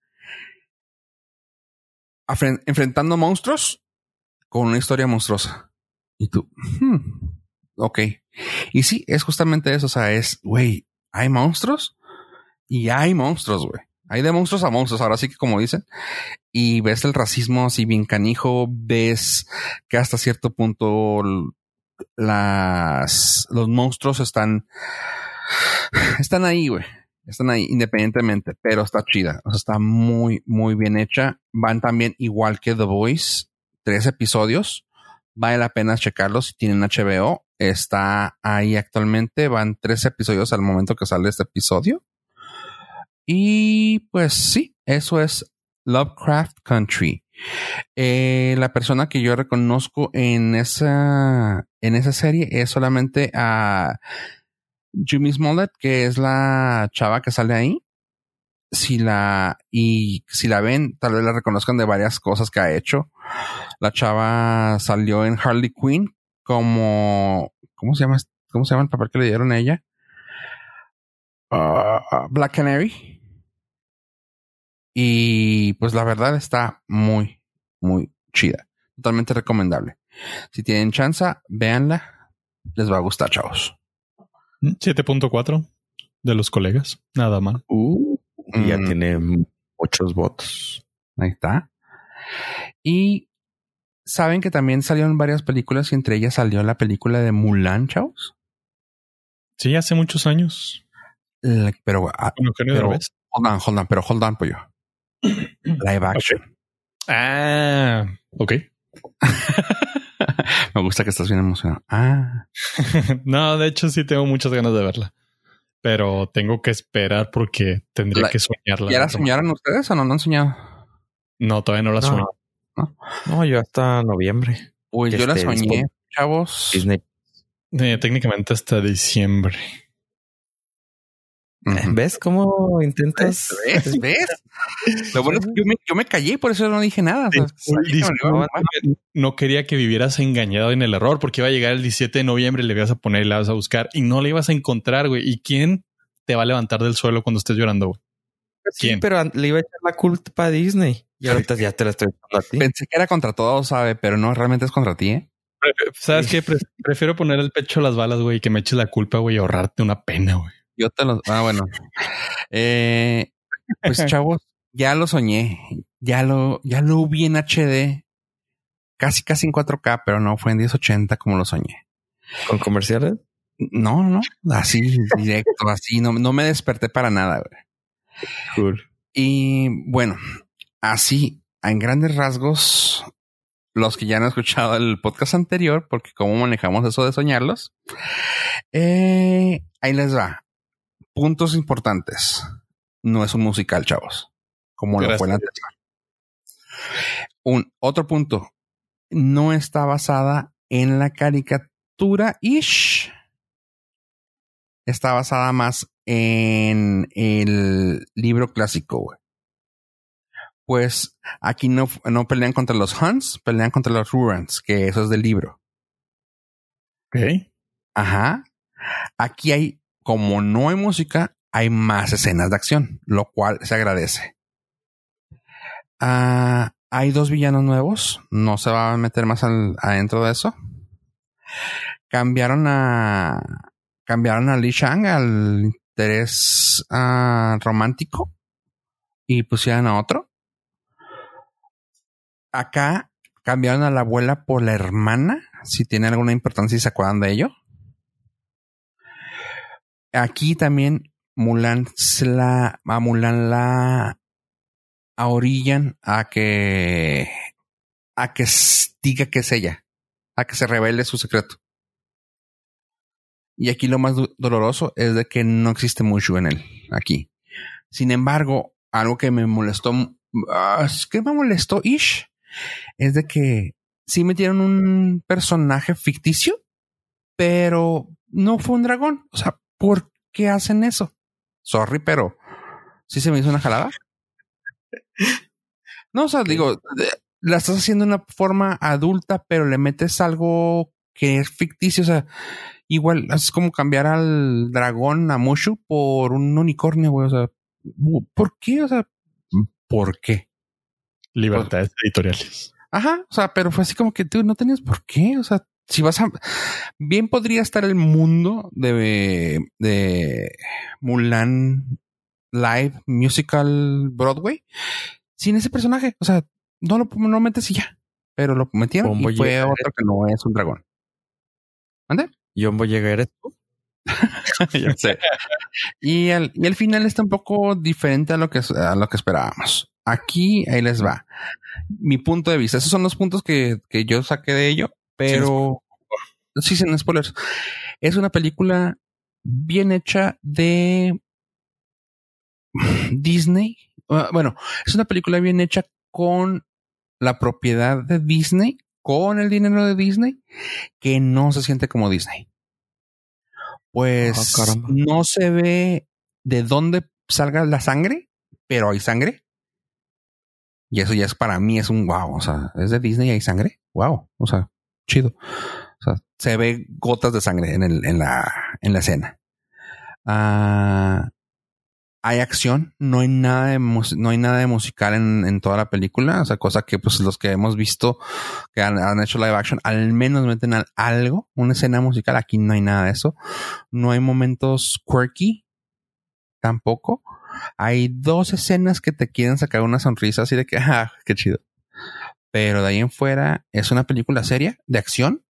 enfrentando monstruos con una historia monstruosa. Y tú, hmm, ok. Y sí, es justamente eso. O sea, es, güey, hay monstruos y hay monstruos, güey. Hay de monstruos a monstruos, ahora sí que como dicen. Y ves el racismo así bien canijo, ves que hasta cierto punto las, los monstruos están, están ahí, güey. Están ahí independientemente, pero está chida. O sea, está muy, muy bien hecha. Van también igual que The Voice, tres episodios. Vale la pena checarlos si tienen HBO está ahí actualmente. Van tres episodios al momento que sale este episodio. Y pues sí, eso es Lovecraft Country. Eh, la persona que yo reconozco en esa, en esa serie es solamente a Jimmy Smollett, que es la chava que sale ahí. Si la, y si la ven, tal vez la reconozcan de varias cosas que ha hecho. La chava salió en Harley Quinn como, ¿cómo se llama? ¿Cómo se llama el papel que le dieron a ella? Uh, Black Canary. Y pues la verdad está muy, muy chida. Totalmente recomendable. Si tienen chance, véanla. Les va a gustar, chavos. 7.4 de los colegas. Nada mal. Uh, y ya Mm. tiene muchos votos. Ahí está. Y saben que también salieron varias películas y entre ellas salió la película de Mulan, chavos. Sí, hace muchos años. La- Pero, ah, Pero- hold on, hold on, pero hold on, pollo. Live action. Ah, ok. Me gusta que estás bien emocionado. Ah, no, de hecho sí tengo muchas ganas de verla. Pero tengo que esperar porque tendría La- que soñarla. ¿ya la soñaron ustedes o no, no han soñado? No, todavía no la No. sueño. No, yo hasta noviembre. Pues yo la esté soñé, disponible. chavos. Disney. Eh, técnicamente hasta diciembre. Ujú. ¿Ves cómo intentas? ¿Ves? ¿Ves? Lo bueno es que yo me, yo me callé, por eso no dije nada. O sea. No quería que vivieras engañado en el error porque iba a llegar el 17 de noviembre, le ibas a poner y la vas a buscar y no la ibas a encontrar, güey. ¿Y quién te va a levantar del suelo cuando estés llorando, güey? Sí, ¿Quién? pero le iba a echar la culpa a Disney. Y ahorita ya te la estoy echando a ti. Pensé que era contra todos, sabe, pero no, realmente es contra ti, ¿eh? ¿Sabes qué? Pre- prefiero poner el pecho a las balas, güey, que me eches la culpa, güey, y ahorrarte una pena, güey. Yo te lo. Ah, bueno. Eh, pues chavos, ya lo soñé. Ya lo, ya lo vi en HD. Casi, casi en 4K, pero no fue en 1080 como lo soñé. ¿Con comerciales? No, no, así directo, así. No, no me desperté para nada. güey. Cool. Y bueno, así, en grandes rasgos, los que ya han escuchado el podcast anterior, porque cómo manejamos eso de soñarlos, eh, ahí les va. Puntos importantes. No es un musical, chavos, como lo fue anterior. Un otro punto. No está basada en la caricatura ish. Está basada más en el libro clásico, güey. Pues aquí no, no pelean contra los Huns, pelean contra los Rurans, que eso es del libro. Ok. Ajá. Aquí hay, como no hay música, hay más escenas de acción, lo cual se agradece. Ah, hay dos villanos nuevos. No se va a meter más al, adentro de eso. Cambiaron a. Cambiaron a Li Shang al interés ah, romántico. Y pusieron a otro. Acá cambiaron a la abuela por la hermana. Si tiene alguna importancia y se acuerdan de ello. Aquí también Mulan la, a Mulan la a orillan a que a que diga que es ella, a que se revele su secreto. Y aquí lo más do- doloroso es de que no existe Mushu en él, aquí. Sin embargo, algo que me molestó, es que me molestó Ish, es de que sí metieron un personaje ficticio, pero no fue un dragón. O sea, ¿por qué hacen eso? Sorry, pero sí se me hizo una jalada. No, o sea, digo, de- la estás haciendo de una forma adulta, pero le metes algo que es ficticio. O sea, igual es como cambiar al dragón a Mushu por un unicornio, güey. O sea, ¿por qué? O sea, ¿por qué? Libertades editoriales. Ajá, o sea, pero fue así como que tú no tenías por qué. O sea, si vas a. Bien podría estar el mundo de, de Mulan Live Musical Broadway sin ese personaje. O sea, no lo no metes y ya. Pero lo metieron Bombo y fue otro que no es un dragón. ¿Ande? Jumbo llega eres tú. ya sé. Y el, y final está un poco diferente a lo que a lo que esperábamos. Aquí ahí les va. Mi punto de vista. Esos son los puntos que, que yo saqué de ello, pero sí, sin spoilers. Es una película bien hecha de Disney. Ah, Bueno, es una película bien hecha con la propiedad de Disney, con el dinero de Disney, que no se siente como Disney. Pues Ah, no se ve de dónde salga la sangre, pero hay sangre. Y eso ya es para mí es un wow. O sea, es de Disney y hay sangre. Wow. O sea, chido. O sea, se ve gotas de sangre en, la, en la escena. Ah, hay acción, no hay nada de, no hay nada de musical en, en, toda la película, o sea, cosa que pues los que hemos visto que han, han, hecho live action al menos meten algo, una escena musical, aquí no hay nada de eso, no hay momentos quirky, tampoco, hay dos escenas que te quieren sacar una sonrisa así de que, ah, qué chido, pero de ahí en fuera es una película seria de acción,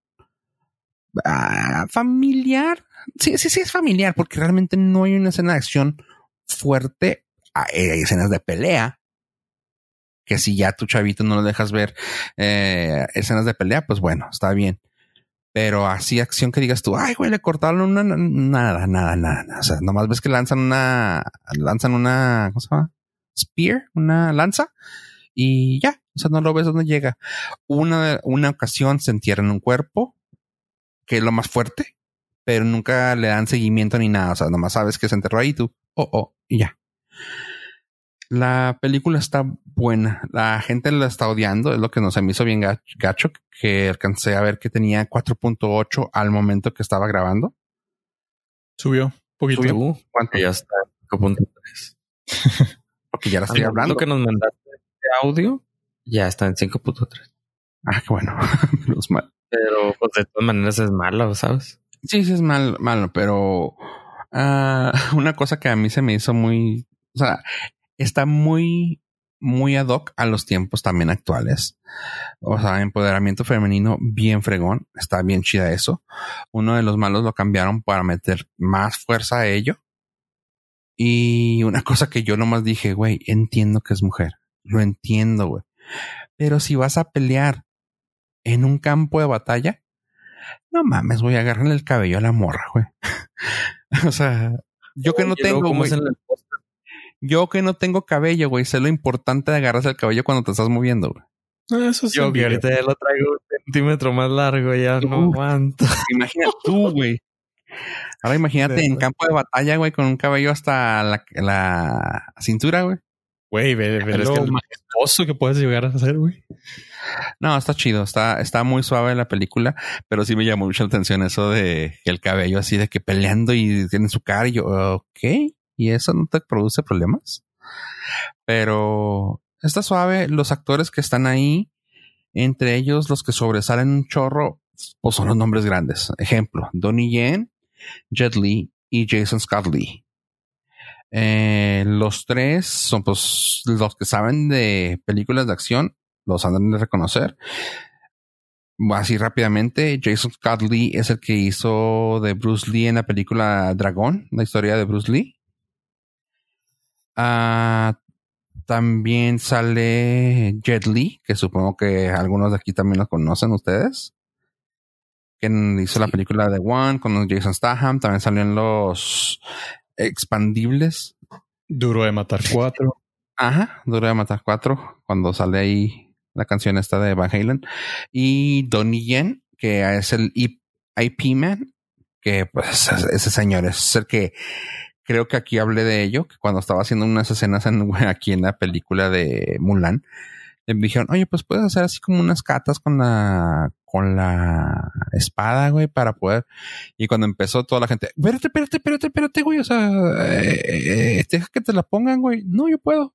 ah, familiar, sí, sí, sí es familiar, porque realmente no hay una escena de acción fuerte. Hay escenas de pelea. Que si ya tu chavito no lo dejas ver eh, escenas de pelea, pues bueno, está bien. Pero así acción que digas tú, ay, güey, le cortaron una, nada, nada, nada, O sea, nomás ves que lanzan una, lanzan una, ¿cómo se llama? Spear, una lanza y ya. O sea, no lo ves donde llega. Una, una ocasión se entierra en un cuerpo, que es lo más fuerte, pero nunca le dan seguimiento ni nada. O sea, nomás sabes que se enterró ahí tú oh, oh, y ya. La película está buena. La gente la está odiando. Es lo que nos me hizo bien gacho, que alcancé a ver que tenía 4.8 al momento que estaba grabando. Subió. Poquito. ¿Subió? ¿Cuánto? Ya está. 5.3. Porque ya la estoy hablando. Lo que nos mandaste de audio ya está en 5.3. Ah, qué bueno. Menos mal. Pero pues de todas maneras es malo, ¿sabes? Sí, sí es mal, malo, pero Ah, una cosa que a mí se me hizo muy, o sea, está muy, muy ad hoc a los tiempos también actuales. O sea, empoderamiento femenino bien fregón. Está bien chida eso. Uno de los malos lo cambiaron para meter más fuerza a ello. Y una cosa que yo nomás dije, güey, entiendo que es mujer. Lo entiendo, güey. Pero si vas a pelear en un campo de batalla, no mames, voy a agarrarle el cabello a la morra, güey. o sea, yo que no tengo, güey. Yo que no tengo cabello, güey, sé lo importante de agarrarse el cabello cuando te estás moviendo, güey. Ah, eso sí. Yo que ahorita ya lo traigo un centímetro más largo, ya no aguanto. Imagínate tú, güey. Ahora imagínate en campo de batalla, güey, con un cabello hasta la, la cintura, güey. Güey, ve, ve, lo majestuoso que puedes llegar a hacer, güey. No, está chido, está, está muy suave la película, pero sí me llamó mucha atención eso de el cabello así de que peleando y tiene su cara y yo, ok, ¿y eso no te produce problemas? Pero está suave, los actores que están ahí, entre ellos los que sobresalen un chorro, pues son los nombres grandes. Ejemplo, Donnie Yen, Jet Li y Jason Scott Lee. Eh, los tres son pues los que saben de películas de acción los han de reconocer. Así rápidamente, Jason Scott Lee es el que hizo de Bruce Lee en la película Dragón, la historia de Bruce Lee. Ah, también sale Jet Li, que supongo que algunos de aquí también lo conocen ustedes. Que hizo la película de One con Jason Statham. También salió en los expandibles. Duro de matar cuatro. Ajá, Duro de matar cuatro. Cuando sale ahí la canción esta de Van Halen. Y Donnie Yen, que es el IP Man, que pues ese señor es el que creo que aquí hablé de ello, que cuando estaba haciendo unas escenas en, aquí en la película de Mulan, me dijeron, oye, pues puedes hacer así como unas catas con la, con la espada, güey, para poder. Y cuando empezó toda la gente, espérate, espérate, espérate, espérate, güey, o sea, eh, eh, deja que te la pongan, güey. No, yo puedo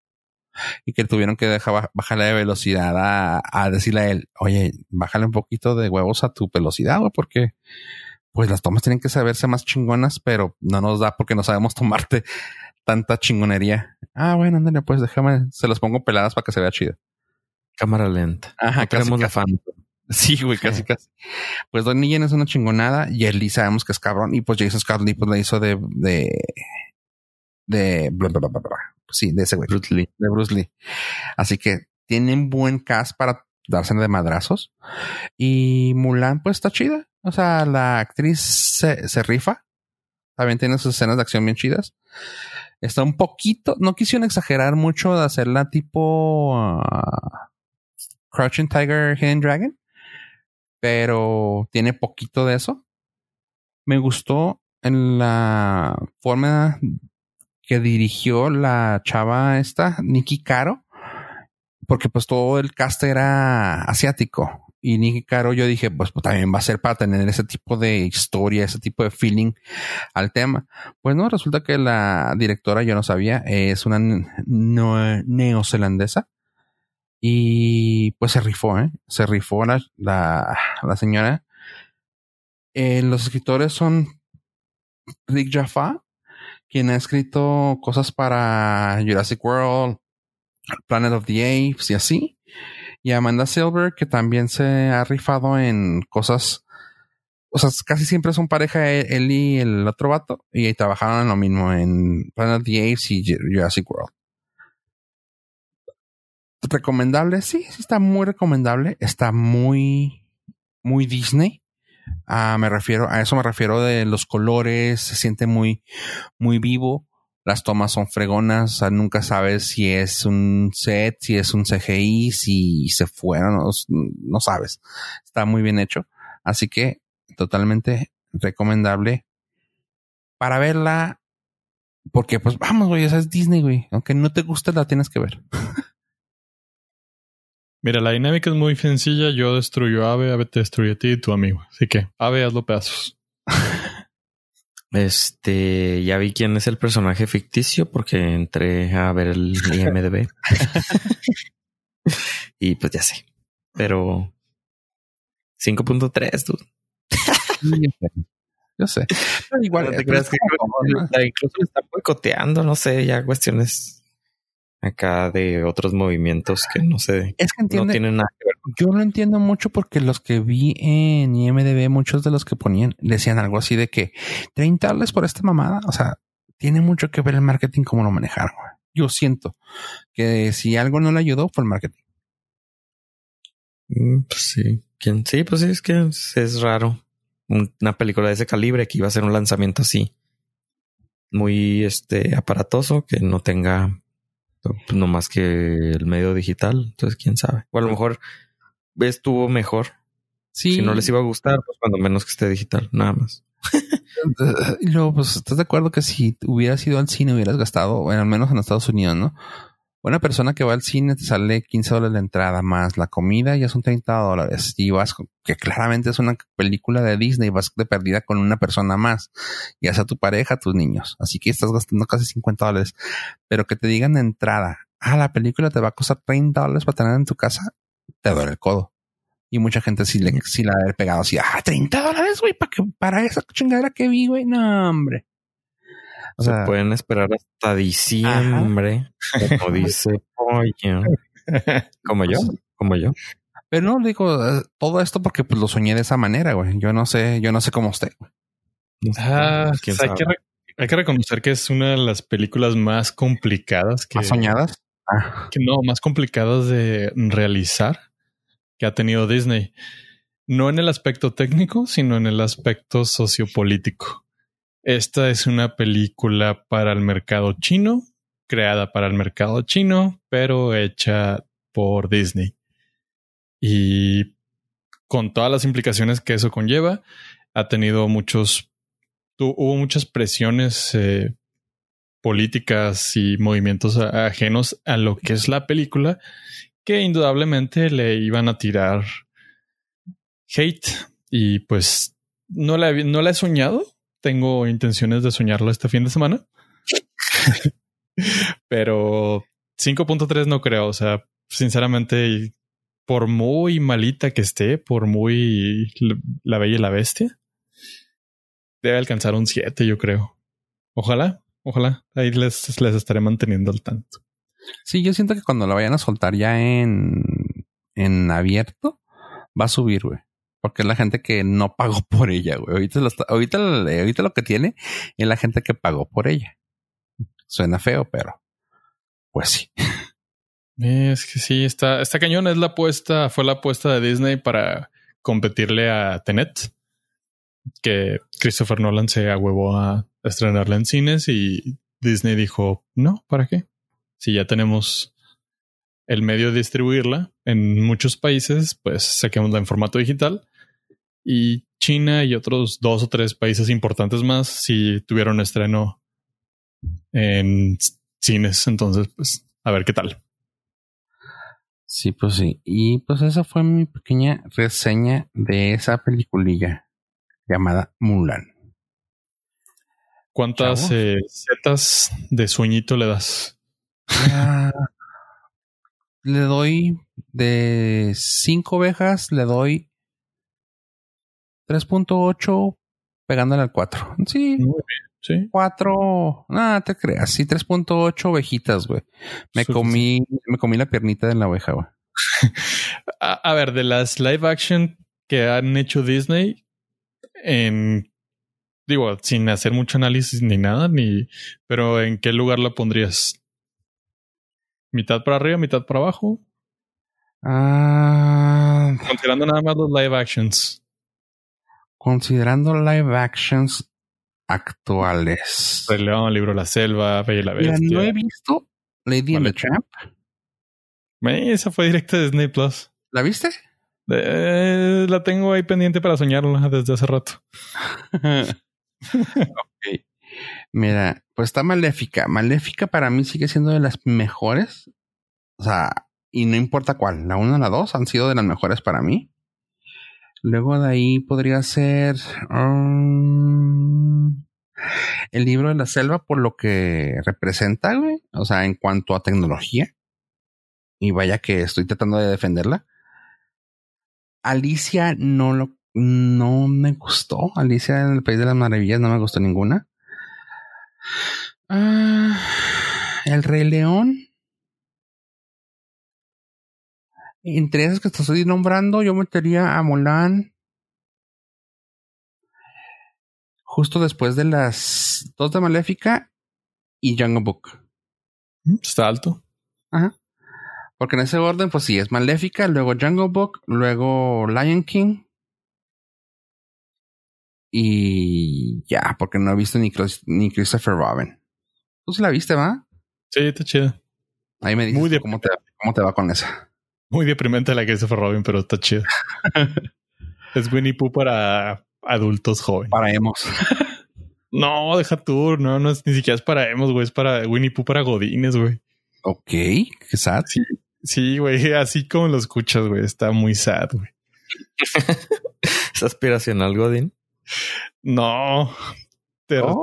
y que tuvieron que dejar bajarle de velocidad a, decirle a él, oye, bájale un poquito de huevos a tu velocidad, güey, porque pues las tomas tienen que saberse más chingonas, pero no nos da porque no sabemos tomarte tanta chingonería. Ah, bueno, ándale, pues déjame, se las pongo peladas para que se vea chido. Cámara lenta. Ajá, casi, la fan. Sí, güey, casi, casi. Pues Don Yen es una chingonada y Lee sabemos que es cabrón y pues Jason Scott Lee pues la hizo de, de, de, bla, bla, bla, sí, de ese güey. Bruce Lee. De Bruce Lee. Así que tienen buen cast para darse de madrazos. Y Mulan, pues está chida. O sea, la actriz se, rifa. También tiene sus escenas de acción bien chidas. Está un poquito, no quisieron exagerar mucho de hacerla tipo uh, Crouching Tiger, Hidden Dragon, pero tiene poquito de eso. Me gustó en la forma que dirigió la chava esta, Nikki Caro, porque pues todo el cast era asiático y Nicky Caro, yo dije, pues, pues, también va a ser para tener ese tipo de historia, ese tipo de feeling al tema. Pues no, resulta que la directora, yo no sabía, es una neozelandesa. Y pues se rifó, ¿eh? Se rifó la, la, señora. Eh, los escritores son Rick Jaffa, quien ha escrito cosas para Jurassic World, Planet of the Apes y así. Y Amanda Silver, que también se ha rifado en cosas. O sea, casi siempre son pareja e-, él y el otro vato. Y trabajaron en lo mismo en Planet of the Apes y Jurassic World. Recomendable, sí, sí está muy recomendable. Está muy, muy Disney. Ah, me refiero, a eso me refiero de los colores, se siente muy, muy vivo. Las tomas son fregonas, o sea, nunca sabes si es un set, si es un CGI, si se fueron, no, no sabes. Está muy bien hecho. Así que totalmente recomendable para verla. Porque, pues vamos, güey, esa es Disney, güey. Aunque no te guste, la tienes que ver. Mira, la dinámica es muy sencilla. Yo destruyo a Ave, Ave te destruye a ti y tu amigo. Así que, Ave, hazlo pedazos. Este, ya vi quién es el personaje ficticio porque entré a ver el IMDB. y pues ya sé. Pero 5.3, dude. Yo sé. igual, te creas que incluso le está boicoteando, no sé, ya cuestiones acá de otros movimientos que no sé. Es que no tienen nada que ver. Yo lo entiendo mucho porque los que vi en IMDB, muchos de los que ponían, decían algo así de que 30 dólares por esta mamada. O sea, tiene mucho que ver el marketing, cómo lo manejaron. Yo siento que si algo no le ayudó fue el marketing. Mm, pues sí. ¿Quién? Sí, pues sí, es que es raro. Una película de ese calibre que iba a ser un lanzamiento así muy este aparatoso que no tenga pues no más que el medio digital. Entonces, quién sabe. O a lo mejor estuvo mejor. Sí. Si no les iba a gustar, pues cuando menos que esté digital, nada más. y luego, pues, ¿estás de acuerdo que si hubieras ido al cine hubieras gastado, bueno, al menos en Estados Unidos, ¿no? Una persona que va al cine te sale 15 dólares la entrada más la comida ya son 30 dólares. Y vas, que claramente es una película de Disney, vas de perdida con una persona más, ya sea tu pareja, tus niños. Así que estás gastando casi 50 dólares. Pero que te digan de entrada, ah, la película te va a costar 30 dólares para tener en tu casa, te duele el codo. Y mucha gente sí, le, sí la ha pegado así, ah, 30 dólares, güey, para, para esa chingadera que vi, güey. No, hombre. O sea, se pueden esperar hasta diciembre, como dice pollo. Como yo, como yo. Pero no digo eh, todo esto porque pues lo soñé de esa manera, güey. Yo no sé, yo no sé cómo usted. Ah, hay, que hay, que reconocer que es una de las películas más complicadas que. ¿Más soñadas? Ah. Que no, más complicadas de realizar que ha tenido Disney. No en el aspecto técnico, sino en el aspecto sociopolítico. Esta es una película para el mercado chino, creada para el mercado chino, pero hecha por Disney. Y con todas las implicaciones que eso conlleva, ha tenido muchos, hubo muchas presiones eh, políticas y movimientos ajenos a lo que es la película, que indudablemente le iban a tirar hate. Y pues no la, no la he soñado, tengo intenciones de soñarlo este fin de semana. Pero 5.3 no creo. O sea, sinceramente, por muy malita que esté, por muy la bella y la bestia, debe alcanzar un 7, yo creo. Ojalá, ojalá. Ahí les, les estaré manteniendo al tanto. Sí, yo siento que cuando la vayan a soltar ya en, en abierto, va a subir, güey porque es la gente que no pagó por ella, güey. Ahorita lo, ahorita, ahorita lo que tiene es la gente que pagó por ella. Suena feo, pero pues sí. Es que sí, está cañón. Es la apuesta, fue la apuesta de Disney para competirle a Tenet, que Christopher Nolan se ahuevó a estrenarla en cines y Disney dijo, no, ¿para qué? Si ya tenemos el medio de distribuirla en muchos países, pues saquémosla en formato digital. Y China y otros dos o tres países importantes más si tuvieron estreno en cines. Entonces, pues, a ver qué tal. Sí, pues sí. Y pues esa fue mi pequeña reseña de esa peliculilla llamada Mulan. ¿Cuántas eh, setas de sueñito le das? Ah, le doy de cinco ovejas, le doy 3.8 pegándole al 4. Sí. Sí. 4, nada, te creas. Sí, 3.8 ovejitas, güey. Me comí, me comí la piernita de la oveja, güey. a, ver, de las live action que han hecho Disney, en digo, sin hacer mucho análisis ni nada, ni, pero ¿en qué lugar la pondrías? ¿Mitad para arriba, mitad para abajo? Ah, Considerando nada más los live actions. Considerando live actions actuales. El León, Libro La Selva, Bella y la Bestia. no he visto Lady and the Tramp. Esa fue directa de Disney Plus. ¿La viste? Eh, la tengo ahí pendiente para soñarla desde hace rato. Mira, pues está Maléfica. Maléfica para mí sigue siendo de las mejores. O sea, y no importa cuál, la una o la dos han sido de las mejores para mí. Luego de ahí podría ser um, el libro de la selva por lo que representa, güey. O sea, en cuanto a tecnología. Y vaya que estoy tratando de defenderla. Alicia no lo no me gustó. Alicia en el País de las Maravillas no me gustó ninguna. Ah, el Rey León. Entre esas que te estoy nombrando, yo metería a Mulan. Justo después de las dos de Maléfica y Jungle Book. Mm, está alto. Ajá. Porque en ese orden, pues sí, es Maléfica, luego Jungle Book, luego Lion King. Y ya, porque no he visto ni, ni Christopher Robin. ¿Tú sí la viste, va? Sí, está chido. Ahí me dices Muy cómo, te, cómo te va con esa. Muy deprimente la Christopher Robin, pero está chido. es Winnie Pooh para adultos jóvenes. Para emos. no, deja tú. No, no es ni siquiera es para emos, güey. Es para Winnie Pooh para godines, güey. Ok, qué sad. Sí, güey. Así como lo escuchas, güey. Está muy sad, güey. ¿Es aspiracional, Godín? No. Te, oh.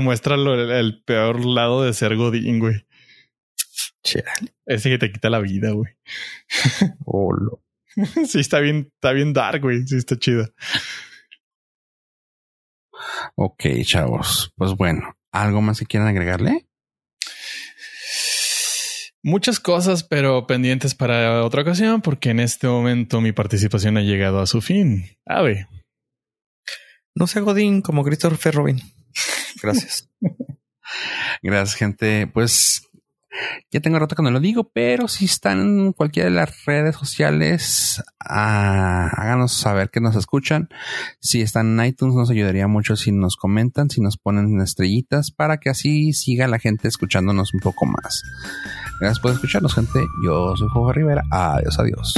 muestra, el, peor lado de ser Godín, güey. Ese que te quita la vida, güey. Oh, sí, está bien, está bien dark, güey. Sí, está chido. Ok, chavos. Pues bueno, ¿algo más que quieran agregarle? Muchas cosas, pero pendientes para otra ocasión, porque en este momento mi participación ha llegado a su fin. Ave. No sea Godín como Christopher Robin. Gracias. Gracias, gente. Pues ya tengo rato que no lo digo, pero si están en cualquiera de las redes sociales, ah, háganos saber que nos escuchan. Si están en iTunes, nos ayudaría mucho si nos comentan, si nos ponen estrellitas, para que así siga la gente escuchándonos un poco más. Gracias por escucharnos, gente. Yo soy Juego Rivera. Adiós, adiós.